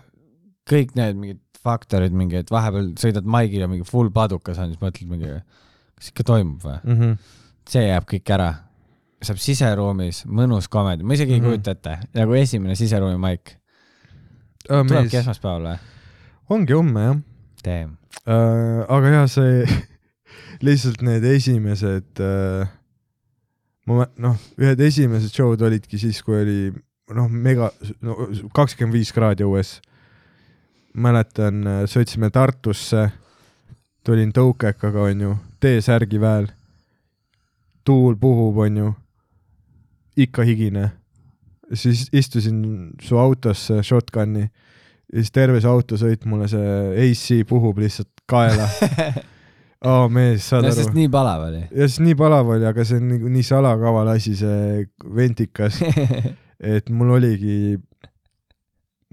kõik need mingid faktorid mingi, et vahepeal sõidad maigil ja mingi full padukas on, siis mõtled mingi, kas ikka toimub või? see jääb kõik ära. saab siseruumis mõnus komedi, ma isegi mm Mhm. -hmm. ei kujuta ette, nagu esimene siseruumi maik, tulebki esmaspäeval või? ongi homme jah Damn. äh,. aga jaa, see lihtsalt need esimesed äh,, ma noh, ühed esimesed show'd olidki siis, kui oli noh, mega, no kakskümmend viis kraadi õues. mäletan, sõitsime Tartusse, tulin tõukekaga, onju, T-särgi väel. tuul puhub, onju, ikka higine. siis istusin su autosse shotgun'i siis terve see autosõit mulle see AC puhub lihtsalt kaela. aa oh, mees, saad no aru sest? nii palav oli. ja siis nii palav oli, aga see on nii, nii salakaval asi, see ventikas, et mul oligi,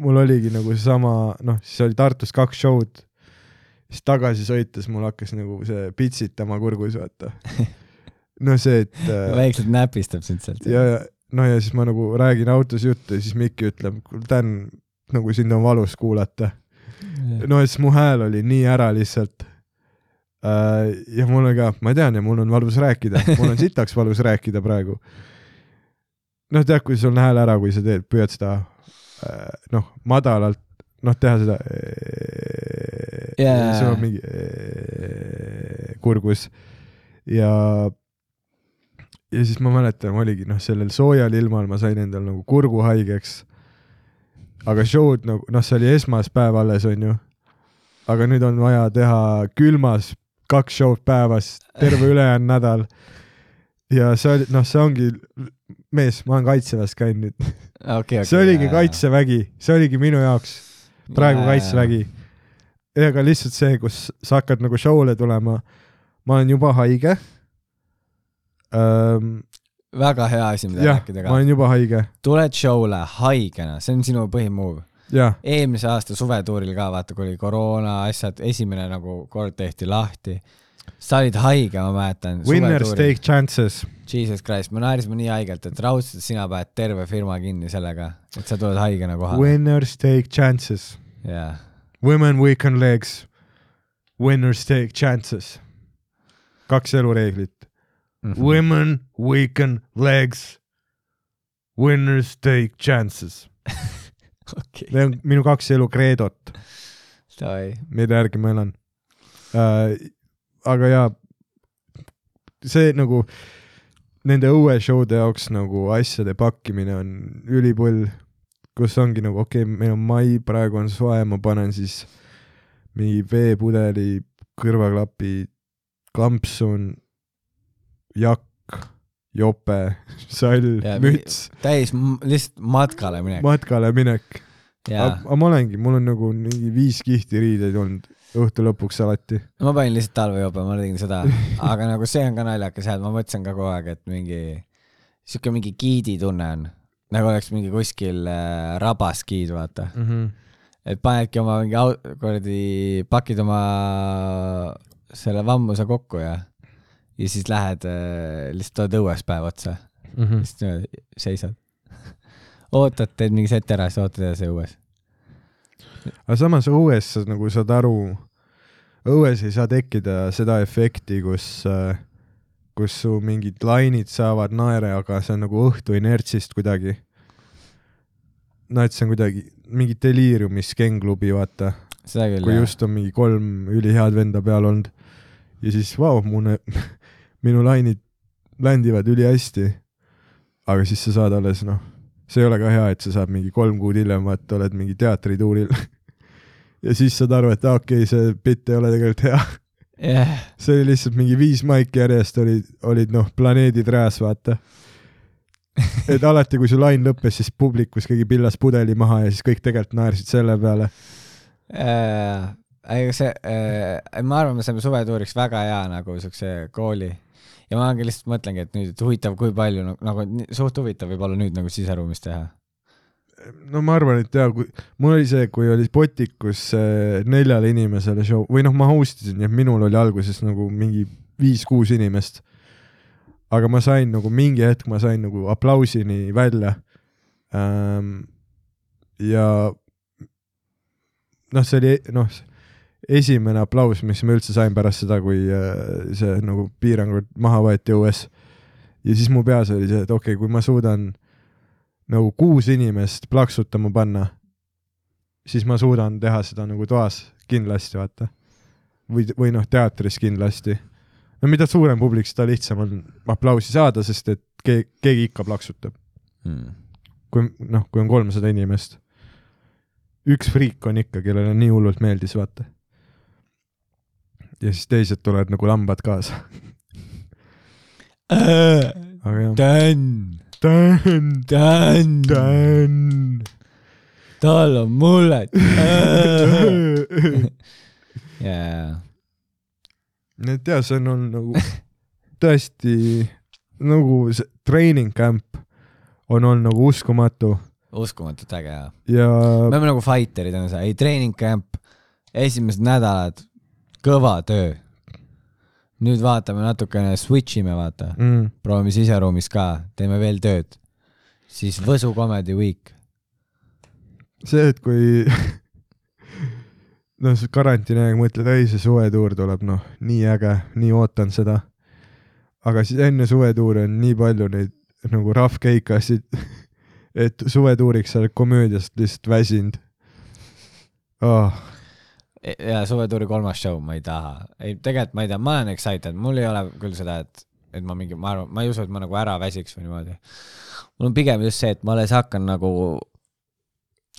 mul oligi nagu seesama, noh, siis oli Tartus kaks show'd, siis tagasi sõites mul hakkas nagu see pitsitama kurgus, vaata. no see, et äh, väikselt näpistab sind sealt. ja, ja no ja siis ma nagu räägin autos juttu ja siis Mikki ütleb, Dan, nagu sind on valus kuulata. no siis mu hääl oli nii ära lihtsalt. ja mul on ka, ma tean ja mul on valus rääkida, mul on sitaks valus rääkida praegu. noh, tead, kui sul on hääl ära, kui sa teed, püüad seda äh, noh, madalalt, noh, teha seda. Jaa. sul on mingi äh, kurgus ja ja siis ma mäletan, oligi noh, sellel soojal ilmal ma sain endal nagu kurgu haigeks. aga show'd nagu noh, see oli esmaspäev alles onju. aga nüüd on vaja teha külmas kaks show'd päevas terve ülejäänud nädal. ja see oli noh, see ongi, mees, ma olen kaitseväes käinud nüüd, okay, see oligi. kaitsevägi, see oligi minu jaoks praegu kaitsevägi. ega lihtsalt see, kus sa hakkad nagu show'le tulema, ma olen juba haige ähm,. väga hea asi, mida jah, rääkida ma ka. olen juba haige, tuled show'le haigena, see on sinu põhimuv. jah, eelmise aasta suvetuuril ka, vaata, kui oli koroona asjad, esimene nagu kord tehti lahti, sa olid haige, ma mäletan. Winners take chances. Jesus Christ, me naersime nii haigelt, et raudselt sina paned terve firma kinni sellega, et sa tuled haigena kohale. Winners take chances. jaa, Women weaken legs. Winners take chances. kaks elureeglit. Mhm. Women weaken legs. Winners take chances. okei, Need on minu kaks elu kreedot, mille järgi ma elan äh,. aga jaa, see nagu nende õueshowde jaoks nagu asjade pakkimine on ülipull, kus ongi nagu okei okay,, meil on mai, praegu on soe, ma panen siis mingi veepudeli, kõrvaklapi, kampsun, jakk, jope, sall müts, täis lihtsalt matkale minek. matkale minek. aga ma olengi, mul on nagu mingi viis kihti riideid olnud õhtu lõpuks alati. ma panin lihtsalt talvejope, ma tegin seda, aga nagu see on ka naljakas jah, et ma mõtlesin ka kogu aeg, et mingi siuke mingi giidi tunne on, nagu oleks mingi kuskil äh, rabas giid, vaata. mm. -hmm. et panedki oma mingi au-, kuradi, pakid oma selle vammuse kokku ja, ja siis lähed äh,, lihtsalt oled õues päev otsa, Mm -hmm. lihtsalt niimoodi seisad. ootad, teed mingi seti ära, siis ootad edasi õues. aga samas õues sa nagu saad aru, õues ei saa tekkida seda efekti, kus, kus su mingid lainid saavad naere, aga see on nagu õhtu inertsist kuidagi. no et see on kuidagi mingi deliiriumi skengklubi, vaata, kui just on mingi kolm ülihead venda peal olnud ja siis vau, mu, minu lainid ländivad ülihästi. aga siis sa saad alles noh, see ei ole ka hea, et sa saad mingi kolm kuud hiljem, vaata, oled mingi teatrituuril ja siis saad aru, et aa, okei okay,, see bitt ei ole tegelikult hea. jah, see oli lihtsalt mingi viis maiki järjest olid, olid noh, planeedid reas, vaata. et alati, kui su lain lõppes, siis publikus keegi pillas pudeli maha ja siis kõik tegelikult naersid selle peale. äh, ega see äh,, ma arvan, me saame suvetuuriks väga hea nagu siukse kooli ja ma lihtsalt mõtlengi, et nüüd, et huvitav, kui palju nagu, nagu suht huvitav võib olla nüüd nagu siseruumis teha. No ma arvan, et jaa, kui mul oli see, kui oli Botikus äh, neljale inimesele show või noh, ma host isin ja minul oli alguses nagu mingi viis-kuus inimest. aga ma sain nagu mingi hetk ma sain nagu aplausini välja ähm,. ja noh, see oli noh, esimene aplaus, mis ma üldse sain pärast seda, kui äh, see nagu piirangud maha võeti õues. ja siis mu peas oli see, et okei okay,, kui ma suudan nagu kuus inimest plaksutama panna, siis ma suudan teha seda nagu toas kindlasti, vaata. või, või noh, teatris kindlasti. no mida suurem publik, seda lihtsam on aplausi saada, sest et keegi, keegi ikka plaksutab. Hmm. kui noh, kui on kolmsada inimest. üks friik on ikka, kellele nii hullult meeldis, vaata. ja siis teised tulevad nagu lambad kaasa. jah. Dan, Dan, Dan, Dan. tal on mullet. jaa, nii et jaa, see on olnud nagu tõesti nagu see training camp on olnud nagu uskumatu uskumatult äge jaa. ja me oleme nagu fighterid on see, ei treening camp, esimesed nädalad, kõva töö. Nüüd vaatame natukene, switch ime vaata, mm, proovime siseruumis ka, teeme veel tööd. siis Võsu Comedy Week. see, et kui noh, see karantiini aeg mõtled, ei see suvetuur tuleb, noh, nii äge, nii ootan seda. aga siis enne suvetuuri on nii palju neid nagu rough keikasid, et suvetuuriks sa oled komöödiast lihtsalt väsinud oh,. Ja suvetuuri kolmas show, ma ei taha, ei tegelikult ma ei tea, ma olen excited, mul ei ole küll seda, et, et ma mingi, ma arvan, ma ei usu, et ma nagu ära väsiks või niimoodi. mul on pigem just see, et ma alles hakkan nagu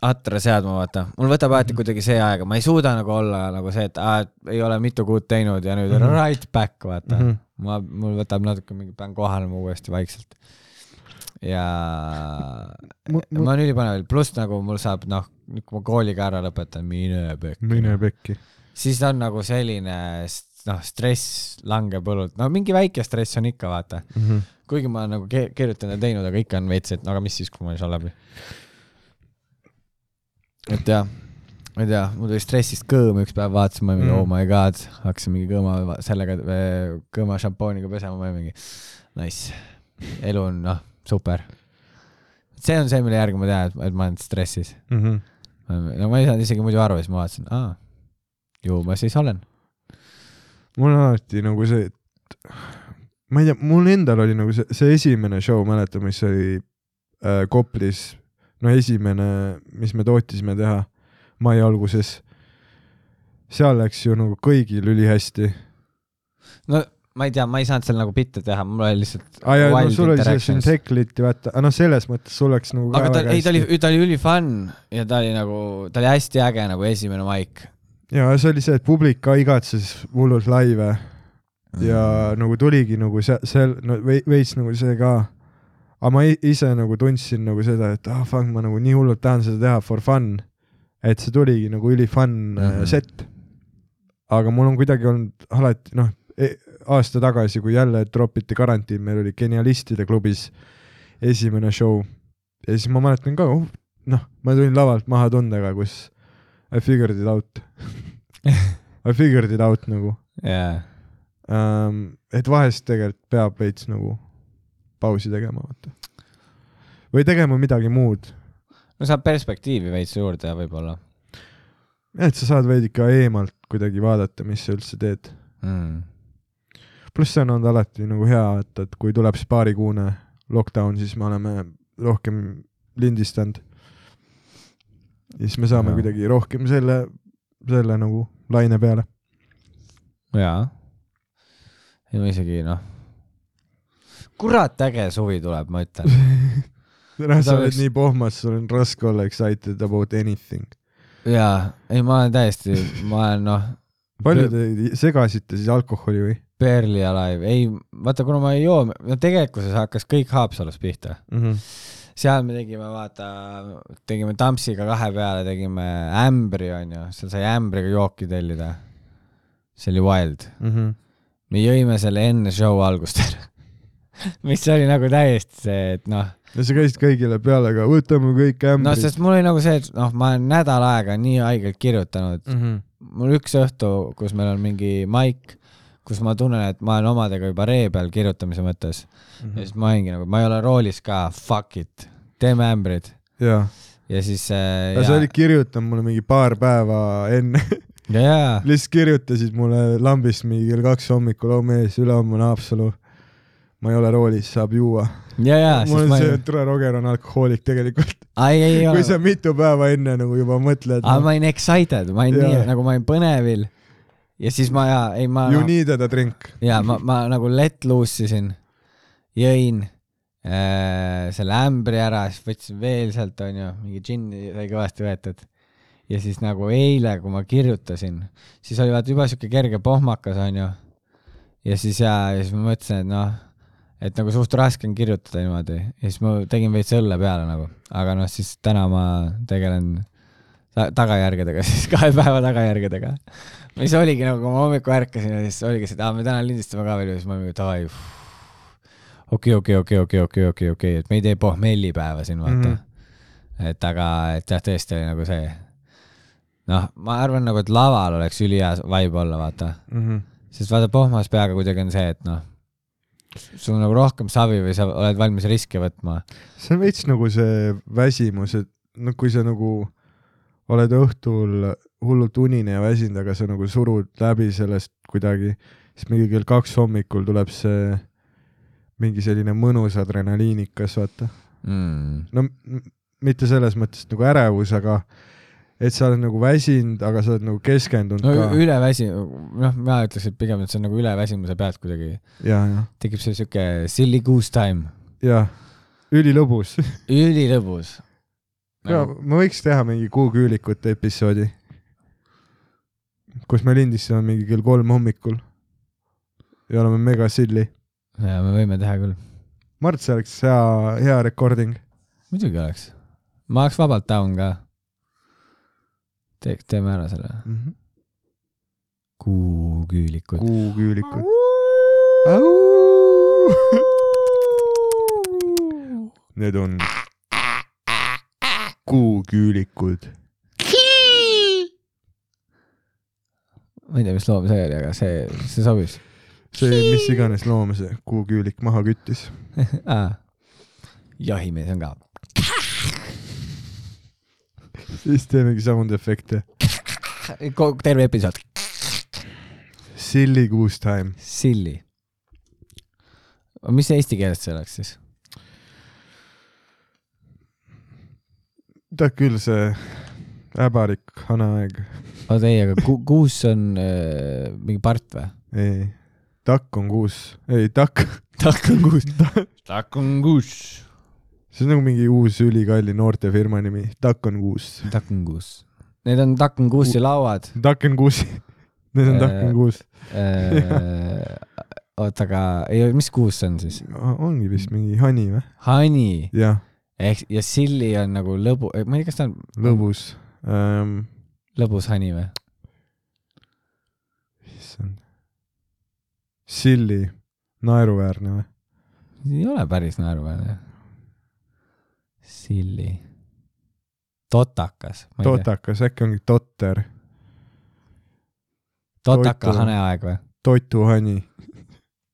atra seadma, vaata, mul võtab alati kuidagi see aega, ma ei suuda nagu olla nagu see, et aa, et ei ole mitu kuud teinud ja nüüd mm Mhm. -hmm. right back, vaata mm. Mhm. -hmm. ma, mul võtab natuke mingi, pean kohanema uuesti vaikselt. Ja Mu- mu- ma olen ülipõnev, pluss nagu mul saab noh, nüüd kui ma kooli ka ära lõpetan, mine pekki. mine pekki. siis on nagu selline noh, stress langeb õlult, no mingi väike stress on ikka, vaata. Mm -hmm. kuigi ma olen nagu ke- kirjutanud ja teinud, aga ikka on veits, et no aga mis siis, kui ma ei saa läbi. et jah, ma ei tea, mul tuli stressist kõõm üks päev, vaatasin, ma mingi Mm. oh my god, hakkasin mingi kõõma sellega, kõõma šampooniga pesema, ma olin mingi nice, elu on noh, super. see on see, mille järgi ma tean, et, ma olen stressis. mm. -hmm. no ma ei saanud isegi muidu aru ja siis ma vaatasin, aa, ju ma siis olen. mul on alati nagu see, et ma ei tea, mul endal oli nagu see, see esimene show, mäletan, mis oli äh, Koplis, no esimene, mis me tootisime teha mai alguses. seal läks ju nagu kõigil ülihästi. no ma ei tea, ma ei saanud seal nagu bitte teha, mul oli lihtsalt aa ja no sul oli see. Synteklit, vaata, aga noh, selles mõttes sul läks nagu aga ta, ei ta oli ta oli ülifun ja ta oli nagu, ta oli hästi äge nagu esimene maik. ja see oli see, et publik ka igatses hullult laive ja nagu tuligi nagu see, see, no vei- veits nagu see ka. aga ma ise nagu tundsin nagu seda, et ah fuck, ma nagu nii hullult tahan seda teha for fun. et see tuligi nagu ülifun mm. -hmm. set. aga mul on kuidagi olnud alati noh, aasta tagasi, kui jälle tropiti karantiin, meil oli Genialistide klubis esimene show ja siis ma mäletan ka oh,, noh, ma tulin lavalt maha tundega, kus I figured it out I figured it out nagu jaa, ähm,. et vahest tegelikult peab veits nagu pausi tegema, vaata. või tegema midagi muud. no saab perspektiivi veits juurde võib-olla et sa saad veidike eemalt kuidagi vaadata, mis sa üldse teed. mm.. Pluss see on olnud alati nagu hea, et, et kui tuleb see paarikuune lockdown, siis me oleme rohkem lindistanud. ja siis me saame Jaa. kuidagi rohkem selle, selle nagu laine peale. jaa. ei ma isegi noh, kurat äge suvi tuleb, ma ütlen. noh, sa oled oleks- nii pohmas, sul on raske olla excited about anything. jaa, ei ma olen täiesti, ma olen noh, palju te segasite siis alkoholi või Perli Alive, ei vaata, kuna ma ei joo, no tegelikkuses hakkas kõik Haapsalus pihta. mm? -hmm. seal me tegime, vaata, tegime Tampsiga kahe peale, tegime ämbri, onju, seal sai ämbriga jooki tellida. see oli wild. Mm -hmm. me jõime selle enne show algust ära. mis oli nagu täiesti see, et noh, ja sa käisid kõigile peale ka, võtame kõik ämbrid no sest mul oli nagu see, et noh, ma olen nädal aega nii haigelt kirjutanud mm. -hmm. mul üks õhtu, kus meil on mingi maik, kus ma tunnen, et ma olen omadega juba ree peal kirjutamise mõttes Mhm. ja siis ma olingi nagu, ma ei ole roolis ka, fuck it, teeme ämbrid ja siis äh, aga sa olid kirjutanud mulle mingi paar päeva enne ja, ja, lihtsalt kirjutasid mulle lambist mingi kell kaks hommikul, oo mees, ülehomme on Haapsalu. ma ei ole roolis, saab juua. ja, ja, mul on see, et Tule Roger on alkohoolik tegelikult. kui sa, mitu päeva enne nagu juba mõtled aga. ma olin excited, ma olin Jaa. nii nagu ma olin põnevil ja siis ma ja, ei ma You needed a drink. ja ma, ma nagu let loose isin, jõin äh, selle ämbri ära, siis võtsin veel sealt onju, mingi džinni sai kõvasti võetud. ja siis nagu eile, kui ma kirjutasin, siis oli vaata juba siuke kerge pohmakas onju. ja siis ja, ja siis ma mõtlesin, et noh, et nagu suht raske on kirjutada niimoodi ja siis ma tegin veits õlle peale nagu, aga noh, siis täna ma tegelen tagajärgedega, siis kahe päeva tagajärgedega. mis oligi nagu, kui ma hommikul ärkasin ja siis oligi see, et aa, me täna lindistame ka veel ja siis ma olin davai. okei, okei, okei, okei, okei, okei, okei, et me ei tee pohmellipäeva siin vaata mm. -hmm. et aga, et jah, tõesti oli nagu see. noh, ma arvan nagu, et laval oleks ülihea vibe olla, vaata. Mhm. sest vaata pohmas peaga kuidagi on see, et noh, sul on nagu rohkem savi või sa oled valmis riske võtma. see on veits nagu see väsimus, et noh, kui sa nagu oled õhtul hullult unine ja väsinud, aga sa nagu surud läbi sellest kuidagi, siis mingi kell kaks hommikul tuleb see mingi selline mõnus adrenaliinikas, vaata. Mm. no mitte selles mõttes nagu ärevus, aga et sa oled nagu väsinud, aga sa oled nagu keskendunud no ka. üleväsi-, noh, ma ütleks, et pigem, et see on nagu üleväsimuse pealt kuidagi, tekib see siuke silly goose time, ja ülilõbus. ülilõbus. Ja Nagu, me võiks teha mingi kuuküülikute episoodi, kus me lindistame mingi kell kolm hommikul ja oleme mega silli. ja me võime teha küll, Mart, see oleks hea, hea recording. muidugi oleks. ma oleks vabalt down ka. Te-, teeme ära selle. kuuküülikud. kuuküülikud. Need on kuuküülikud. ma ei tea, mis loom see oli, aga see, see sobis see, mis iganes loom see kuuküülik maha küttis. ah.. jahimees on ka. siis teemegi sound efekte. terve episood, Silly goose time. silli. mis eesti keeles see oleks siis? Tead küll, see äbarik haneaeg. oota ei, aga ku- kuus on äh, mingi part või? ei, takk on kuus, ei takk, takk on kuus. takk on kuus. see on nagu mingi uus ülikalli noortefirma nimi, takk on kuus. takk on kuus. Need on takk on kuusi lauad. takk on kuus, need on takk on kuus. oota, aga ei, mis kuus see on siis? ongi vist mingi hani või? Hani jah, ehk ja silli on nagu lõbu, ma ei tea, kas ta on lõbus ähm,. lõbus hani või? issand. Silli, naeruväärne või? ei ole päris naeruväärne. silli. totakas. totakas, äkki ongi totter, totaka haneaeg või? totuhani,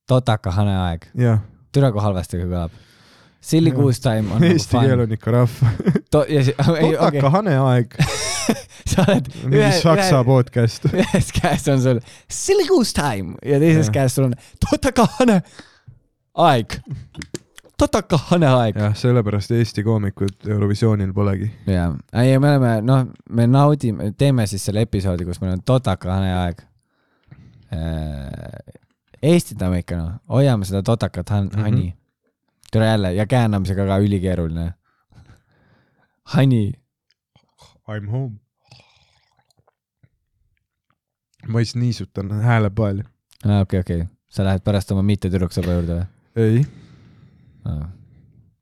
totaka haneaeg. türa kui halvasti kõlab. Silly. Goose Time on nagu Eesti keel fun. on ikka ja ei, totaka okei. haneaeg, sa oled mingi saksa podcast. ühes käes on sul Silly Goose Time ja teises Jah. käes sul on totaka hane aeg. totaka hane aeg. jah, sellepärast Eesti koomikud Eurovisioonil polegi. jaa, ei me oleme, noh, me naudime, teeme siis selle episoodi, kus meil on totaka hane aeg. Eestitame ikka noh, hoiame seda totakat han-, Mhm. hani. Tule jälle ja käändamisega ka ülikeeruline. hani, I m home. ma siis niisutan häälepaeli. okei, okei, sa lähed pärast oma mittetüdruksõbra juurde või? ei, Ah.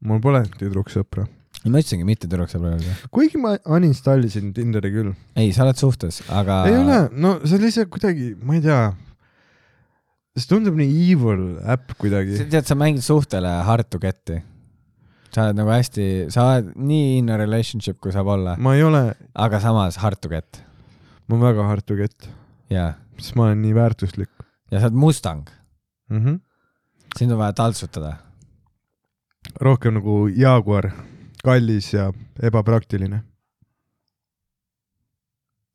mul pole tüdruksõpra. ma ütlesingi mittetüdruksõbra juurde. kuigi ma uninstallisin Tinderi küll. ei, sa oled suhtes, aga. ei ole, no see lihtsalt kuidagi, ma ei tea. See tundub nii evil äpp kuidagi. tead, sa mängid suhtele hard to get'i. sa oled nagu hästi, sa oled nii in a relationship, kui saab olla, ma ei ole, aga samas hard to get. ma olen väga hard to get, sest ma olen nii väärtuslik ja sa oled Mustang, mm. -hmm. sind on vaja taltsutada. rohkem nagu Jaguar, kallis ja ebapraktiline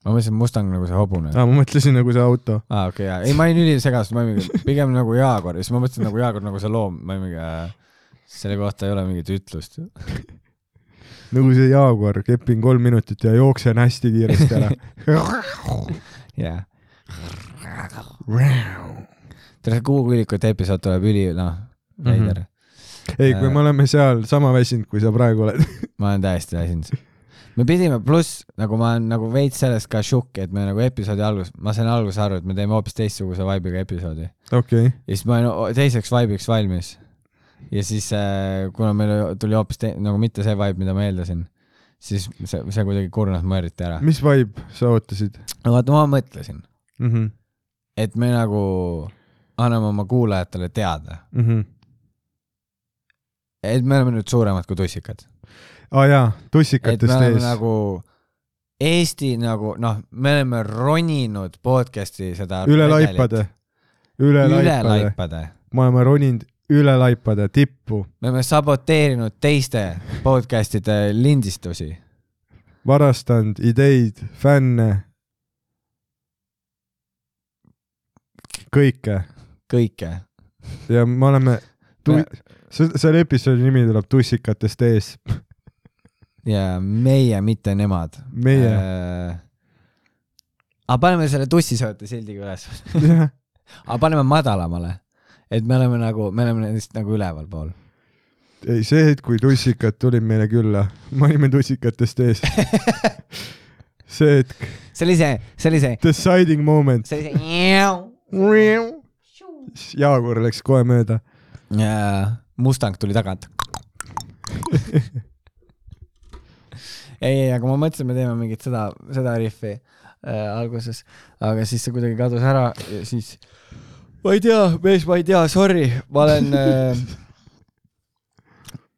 ma mõtlesin Mustang nagu see hobune. ah,. ma mõtlesin nagu see auto. aa, okei, jaa, ei, ma olin ülisegadus, ma olin mingi, pigem nagu Jaguar ja siis ma mõtlesin nagu Jaguar nagu see loom, ma olin mingi, selle kohta ei ole mingit ütlust. nagu see Jaguar, kepin kolm minutit ja jooksen hästi kiiresti ära. jaa. tere, Kuukuulikute episood tuleb üli, noh, veider. ei, kui me oleme seal sama väsinud, kui sa praegu oled. ma olen täiesti väsinud. me pidime, pluss nagu ma olen nagu veits sellest ka šokk, et me nagu episoodi algus, ma sain alguses aru, et me teeme hoopis teistsuguse vibe'iga episoodi. okei, ja siis ma olin teiseks vibe'iks valmis. ja siis äh,, kuna meil tuli hoopis te- nagu mitte see vibe, mida ma eeldasin, siis see, see kuidagi kurnas mu eriti ära. mis vibe sa ootasid no vaata, ma mõtlesin, mm? -hmm. et me nagu anname oma kuulajatele teada, Mm -hmm. et me oleme nüüd suuremad kui tussikad. Aa ah, jaa, tussikatest ees. nagu Eesti nagu noh, me oleme roninud podcast'i seda üle laipade, üle laipade. me oleme roninud üle laipade tippu, me oleme saboteerinud teiste podcast'ide lindistusi. varastanud ideid, fänne, kõike kõike. ja me oleme tu- Me-, selle episoodi nimi tuleb Tussikatest ees, ja meie, mitte nemad. meie äh,. aga paneme selle tussisööte sildiga üles. aga paneme madalamale. et me oleme nagu, me oleme nendest nagu ülevalpool. ei see hetk, kui tussikad tulid meile külla, me olime tussikatest ees. see hetk, see oli see, see oli see, deciding moment, see oli see. Jaagur läks kohe mööda. Mustang tuli tagant. ei, ei, aga ma mõtlesin, me teeme mingit seda, seda riffi äh, alguses, aga siis see kuidagi kadus ära ja siis ma ei tea, mees, ma ei tea, sorry, ma olen äh,,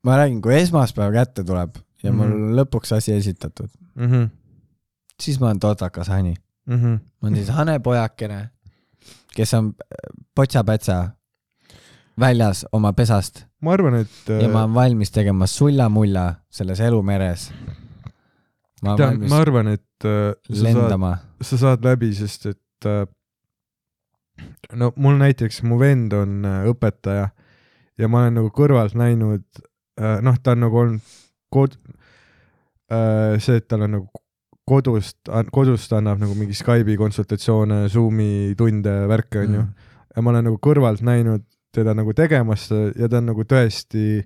ma räägin, kui esmaspäev kätte tuleb ja mul Mhm. on lõpuks asi esitatud, mm. -hmm. siis ma olen totakas hani. mm. -hmm. on siis hanepojakene, kes on potsa-pätsa väljas oma pesast ma arvan, et ja ma olen valmis tegema sulla-mulla selles elumeres. Ma valmis ma arvan, et äh, sa saad, lendama. sa saad läbi, sest et äh, no mul näiteks, mu vend on äh, õpetaja ja ma olen nagu kõrvalt näinud äh,, noh, ta on nagu olnud kod- äh,, see, et tal on nagu kodust, kodust annab nagu mingi Skype'i konsultatsioone, Zoom'i tunde, värke onju mm.. ja ma olen nagu kõrvalt näinud teda nagu tegemas ja ta on nagu tõesti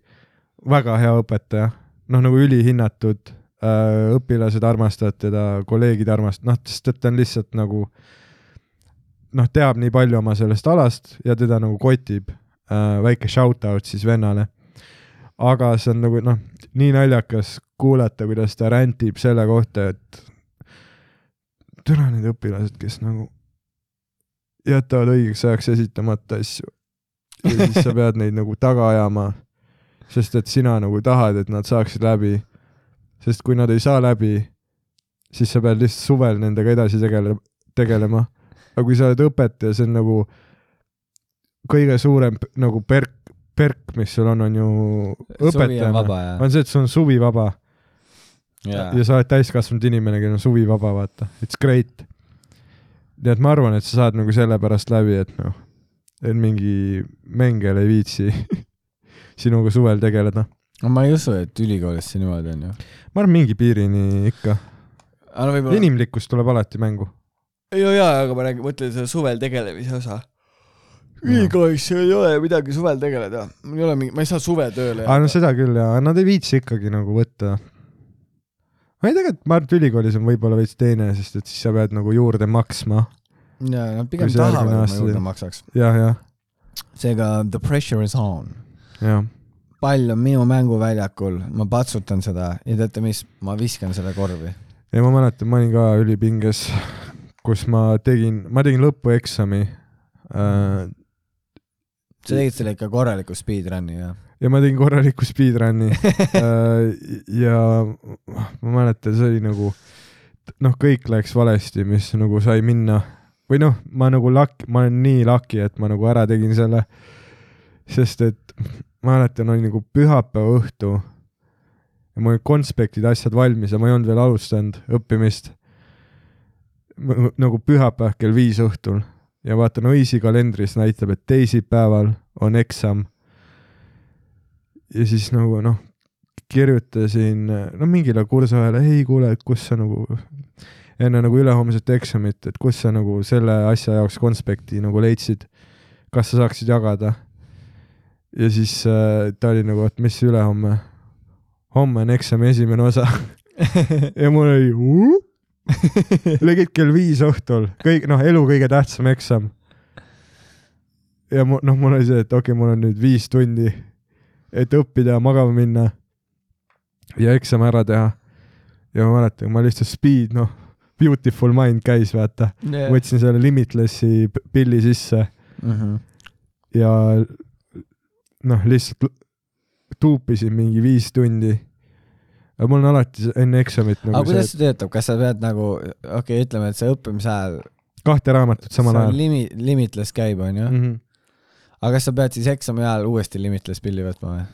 väga hea õpetaja, noh nagu ülihinnatud õpilased armastavad teda, kolleegid armastavad, noh, sest et ta on lihtsalt nagu noh, teab nii palju oma sellest alast ja teda nagu kotib äh,, väike shout out siis vennale. aga see on nagu noh, nii naljakas kuulata, kuidas ta rändib selle kohta, et türa need õpilased, kes nagu jätavad õigeks ajaks esitamata asju ja siis sa pead neid nagu taga ajama, sest et sina nagu tahad, et nad saaksid läbi. Sest kui nad ei saa läbi, siis sa pead lihtsalt suvel nendega edasi tegele-, tegelema. aga kui sa oled õpetaja, see on nagu kõige suurem nagu perk, perk, mis sul on, on ju õpetajana. on see, et sul on suvi vaba ja. ja sa oled täiskasvanud inimene, kellel on suvi vaba, vaata, it's great. nii et ma arvan, et sa saad nagu sellepärast läbi, et noh, et mingi mängijal ei viitsi sinuga suvel tegeleda. No ma ei usu, et ülikoolis see niimoodi on ju. ma arvan, mingi piirini ikka. võib-olla. inimlikkus tuleb alati mängu. ja, ja, aga ma räägin, mõtlen seda suvel tegelemise osa. ülikoolis ei ole midagi suvel tegeleda, mul ei ole mingi, ma ei saa suvetööle aa, no seda küll ja nad ei viitsi ikkagi nagu võtta. ma ei tea, tegelikult ma arvan, et ülikoolis on võib-olla veits teine, sest et siis sa pead nagu juurde maksma. ja nad pigem tahavad, et ma juurde maksaks. jah, jah, seega the pressure is on. jah. Pall on minu mänguväljakul, ma patsutan seda ja teate mis, ma viskan selle korvi. ja ma mäletan, ma olin ka ülipinges, kus ma tegin, ma tegin lõpueksami äh, sa tegid selle ikka korraliku speedrun'i jah? ja ma tegin korraliku speedrun'i äh, ja ma mäletan, see oli nagu noh, kõik läks valesti, mis nagu sai minna või noh, ma nagu lak-, ma olen nii lucky, et ma nagu ära tegin selle, sest et ma mäletan, oli nagu pühapäeva õhtu ja mul olid konspektid, asjad valmis ja ma ei olnud veel alustanud õppimist. nagu pühapäev kell viis õhtul ja vaatan Õisi kalendris näitab, et teisipäeval on eksam ja siis nagu noh, kirjutasin no mingile kursusajale, ei kuule, et kus sa nagu enne nagu ülehomset eksamit, et kus sa nagu selle asja jaoks konspekti nagu leidsid, kas sa saaksid jagada? Ja siis äh, ta oli nagu, et mis ülehomme, homme on eksami esimene osa ja mul oli uh? legid kell viis õhtul, kõik noh, elu kõige tähtsam eksam. ja mu noh, mul oli see, et okei okay,, mul on nüüd viis tundi, et õppida ja magama minna ja eksam ära teha. ja ma mäletan, ma lihtsalt speed, noh, beautiful mind käis, vaata, võtsin selle Limitlessi pilli sisse Mhm. ja noh, lihtsalt tuupisin mingi viis tundi. aga mul on alati see- enne eksamit aga nagu kuidas see, see töötab, kas sa pead nagu, okei okay,, ütleme, et see õppimise ajal kahte raamatut samal see ajal. limi-, limitless käib, onju. Mm -hmm. aga kas sa pead siis eksami ajal uuesti limitless pilli võtma või?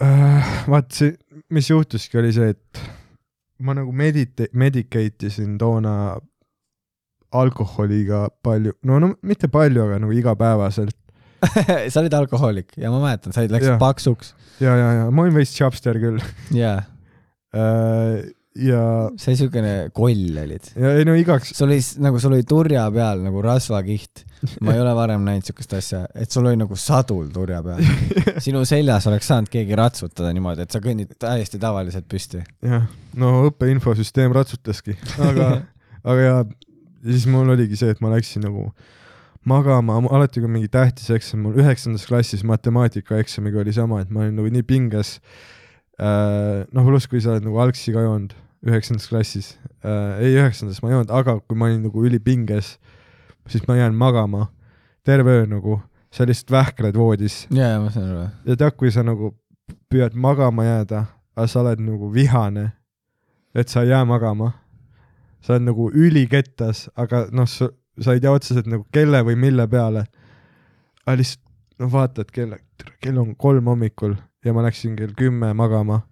Äh, vaat see, mis juhtuski, oli see, et ma nagu medita-, medicate isin toona alkoholiga palju, no no mitte palju, aga nagu igapäevaselt. sa olid alkohoolik ja ma mäletan, sa läksid paksuks. ja, ja, ja ma olin veits chapster küll. jaa, ja, sa siukene koll olid. ja ei no igaks, sul oli nagu, sul oli turja peal nagu rasvakiht. ma ei ole varem näinud siukest asja, et sul oli nagu sadul turja peal. sinu seljas oleks saanud keegi ratsutada niimoodi, et sa kõnnid täiesti tavaliselt püsti. jah, no õppeinfosüsteem ratsutaski, aga, aga ja siis mul oligi see, et ma läksin nagu magama, alati kui mingi tähtis eksam, mul üheksandas klassis matemaatikaeksamiga oli sama, et ma olin nagu nii pinges. noh, pluss kui sa oled nagu algsi ka joonud üheksandas klassis, ei üheksandas ma ei joonud, aga kui ma olin nagu ülipinges, siis ma jään magama terve öö nagu, sa lihtsalt vähkled voodis jaa, ma saan aru. ja tead, kui sa nagu püüad magama jääda, aga sa oled nagu vihane, et sa ei jää magama, sa oled nagu ülikettas, aga noh, sa ei tea otseselt nagu kelle või mille peale. aga lihtsalt noh, vaatad kella, kell on kolm hommikul ja ma läksin kell kümme magama.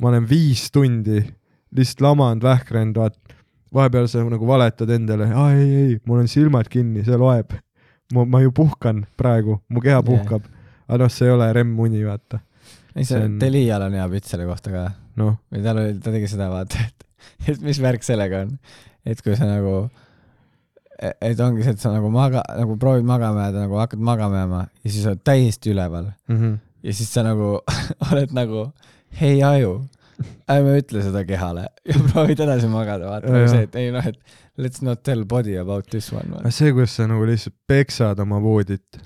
ma olen viis tundi lihtsalt lamanud, vähkrenud, vaat vahepeal sa nagu valetad endale, aa ei, ei, mul on silmad kinni, see loeb. ma, ma ju puhkan praegu, mu keha puhkab. aga noh, see ei ole REM-uni, vaata. ei, see on- Delial on hea pilt selle kohta ka. noh, või tal oli, ta tegi seda, vaata, et, et mis värk sellega on. et kui sa nagu, et ongi see, et sa nagu maga-, nagu proovid magama jääda, nagu hakkad magama jääma ja siis oled täiesti üleval mm -hmm. ja siis sa nagu oled nagu, hei aju, ärme ütle seda kehale ja proovid edasi magada, vaata nagu see, et ei noh, et let's not tell body about this one. see, kuidas sa nagu lihtsalt peksad oma voodit,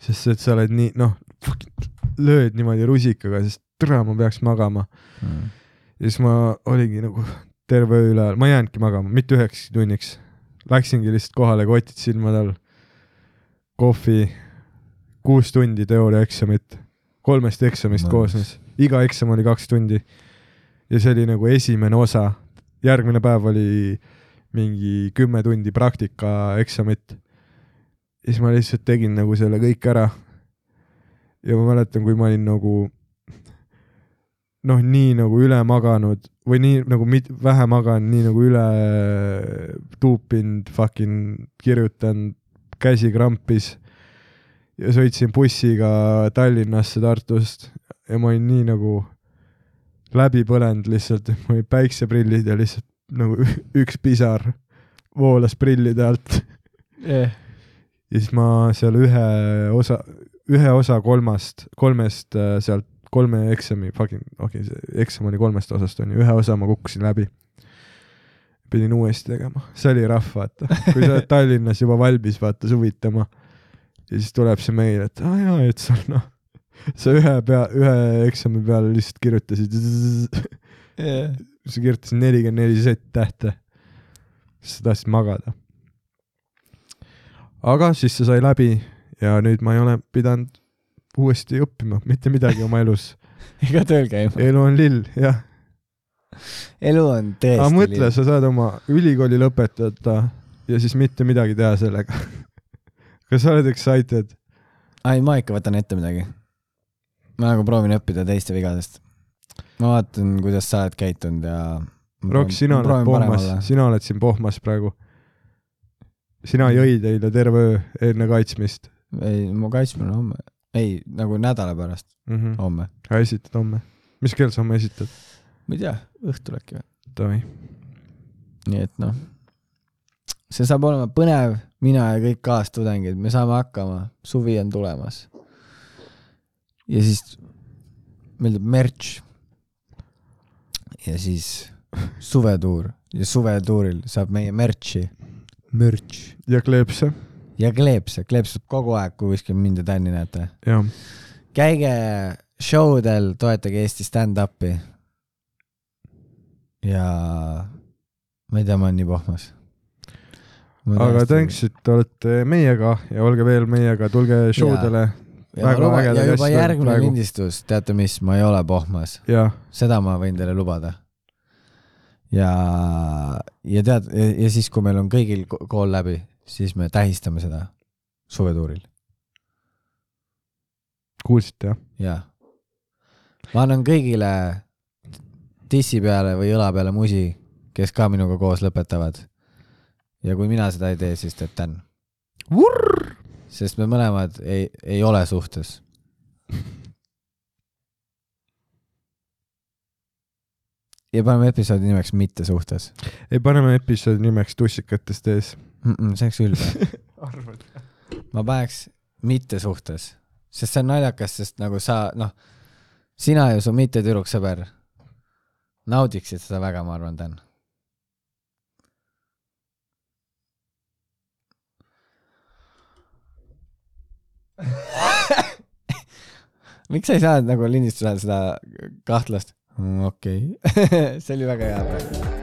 sest et sa oled nii, noh, lööd niimoodi rusikaga, sest tere, ma peaks magama. Mm. ja siis ma oligi nagu terve öö üle, ma ei jäänudki magama, mitte üheks tunniks. Läksingi lihtsalt kohale, kotid silmade all, kohvi, kuus tundi teooriaeksamit, kolmest eksamist Nice. koosnes, iga eksam oli kaks tundi. ja see oli nagu esimene osa, järgmine päev oli mingi kümme tundi praktikaeksamit. ja siis ma lihtsalt tegin nagu selle kõik ära. ja ma mäletan, kui ma olin nagu noh, nii nagu üle maganud või nii nagu mit-, vähe maganud, nii nagu üle tuupinud, fucking kirjutanud, käsi krampis ja sõitsin bussiga Tallinnasse Tartust ja ma olin nii nagu läbi põlenud lihtsalt, mul olid päikseprillid ja lihtsalt nagu üks pisar voolas prillide alt Yeah. ja siis ma seal ühe osa, ühe osa kolmast, kolmest äh, sealt kolme eksami, fucking, okei okay,, see eksam oli kolmest osast onju, ühe osa ma kukkusin läbi. pidin uuesti tegema, see oli rahv, vaata, kui sa oled Tallinnas juba valmis, vaata, suvitama. ja siis tuleb see meil, et aa jaa, et sul noh, sa ühe pea, ühe eksami peale lihtsalt kirjutasid, Yeah. sa kirjutasid nelikümmend neli Z-tähte, sest sa tahtsid magada. aga siis see sai läbi ja nüüd ma ei ole pidanud uuesti õppima mitte midagi oma elus. ega tööl käima. elu on lill, jah. elu on tõesti aga mõtle, sa saad oma ülikooli lõpetada ja siis mitte midagi teha sellega. kas sa oled excited? ai, ma ikka võtan ette midagi. ma nagu proovin õppida teiste vigadest. ma vaatan, kuidas sa oled käitunud ja. Roks, sina oled pohmas, sina oled siin pohmas praegu. sina jõid eile terve öö enne kaitsmist ei, mu kaitsmine homme. ei, nagu nädala pärast, mm. -hmm. homme. esitad homme. mis kell sa homme esitad? ma ei tea, õhtul äkki või? Davai. nii et noh, see saab olema põnev, mina ja kõik kaastudengid, me saame hakkama, suvi on tulemas. ja siis meil tuleb merch. ja siis suvetuur ja suvetuuril saab meie merch'i, merch ja kleepse, ja kleeps saab kogu aeg, kui kuskil mind ja Tänni näete. käige show del, toetage Eesti stand-up'i. ja ma ei tea, ma olen nii pohmas. aga thanks, et olete meiega ja olge veel meiega, tulge show dele väga ägedaid ja juba järgmine praegu. lindistus, teate mis, ma ei ole pohmas, seda ma võin teile lubada. ja, ja tead, ja siis, kui meil on kõigil ko- kool läbi, siis me tähistame seda suvetuuril, kuulsite jah? jaa. ma annan kõigile tissi peale või õla peale musi, kes ka minuga koos lõpetavad. ja kui mina seda ei tee, siis teeb Dan. sest me mõlemad ei, ei ole suhtes. ja paneme episoodi nimeks Mitte suhtes ei, paneme episoodi nimeks Tussikatest ees. mm. -mm, see oleks ülbe. arvad? ma paneks Mitte suhtes, sest see on naljakas, sest nagu sa, noh, sina ja su mitte tüdruksõber naudiksid seda väga, ma arvan, Dan. miks sa ei saanud nagu lindistuse ajal seda kahtlast? okei, see oli väga hea praegu.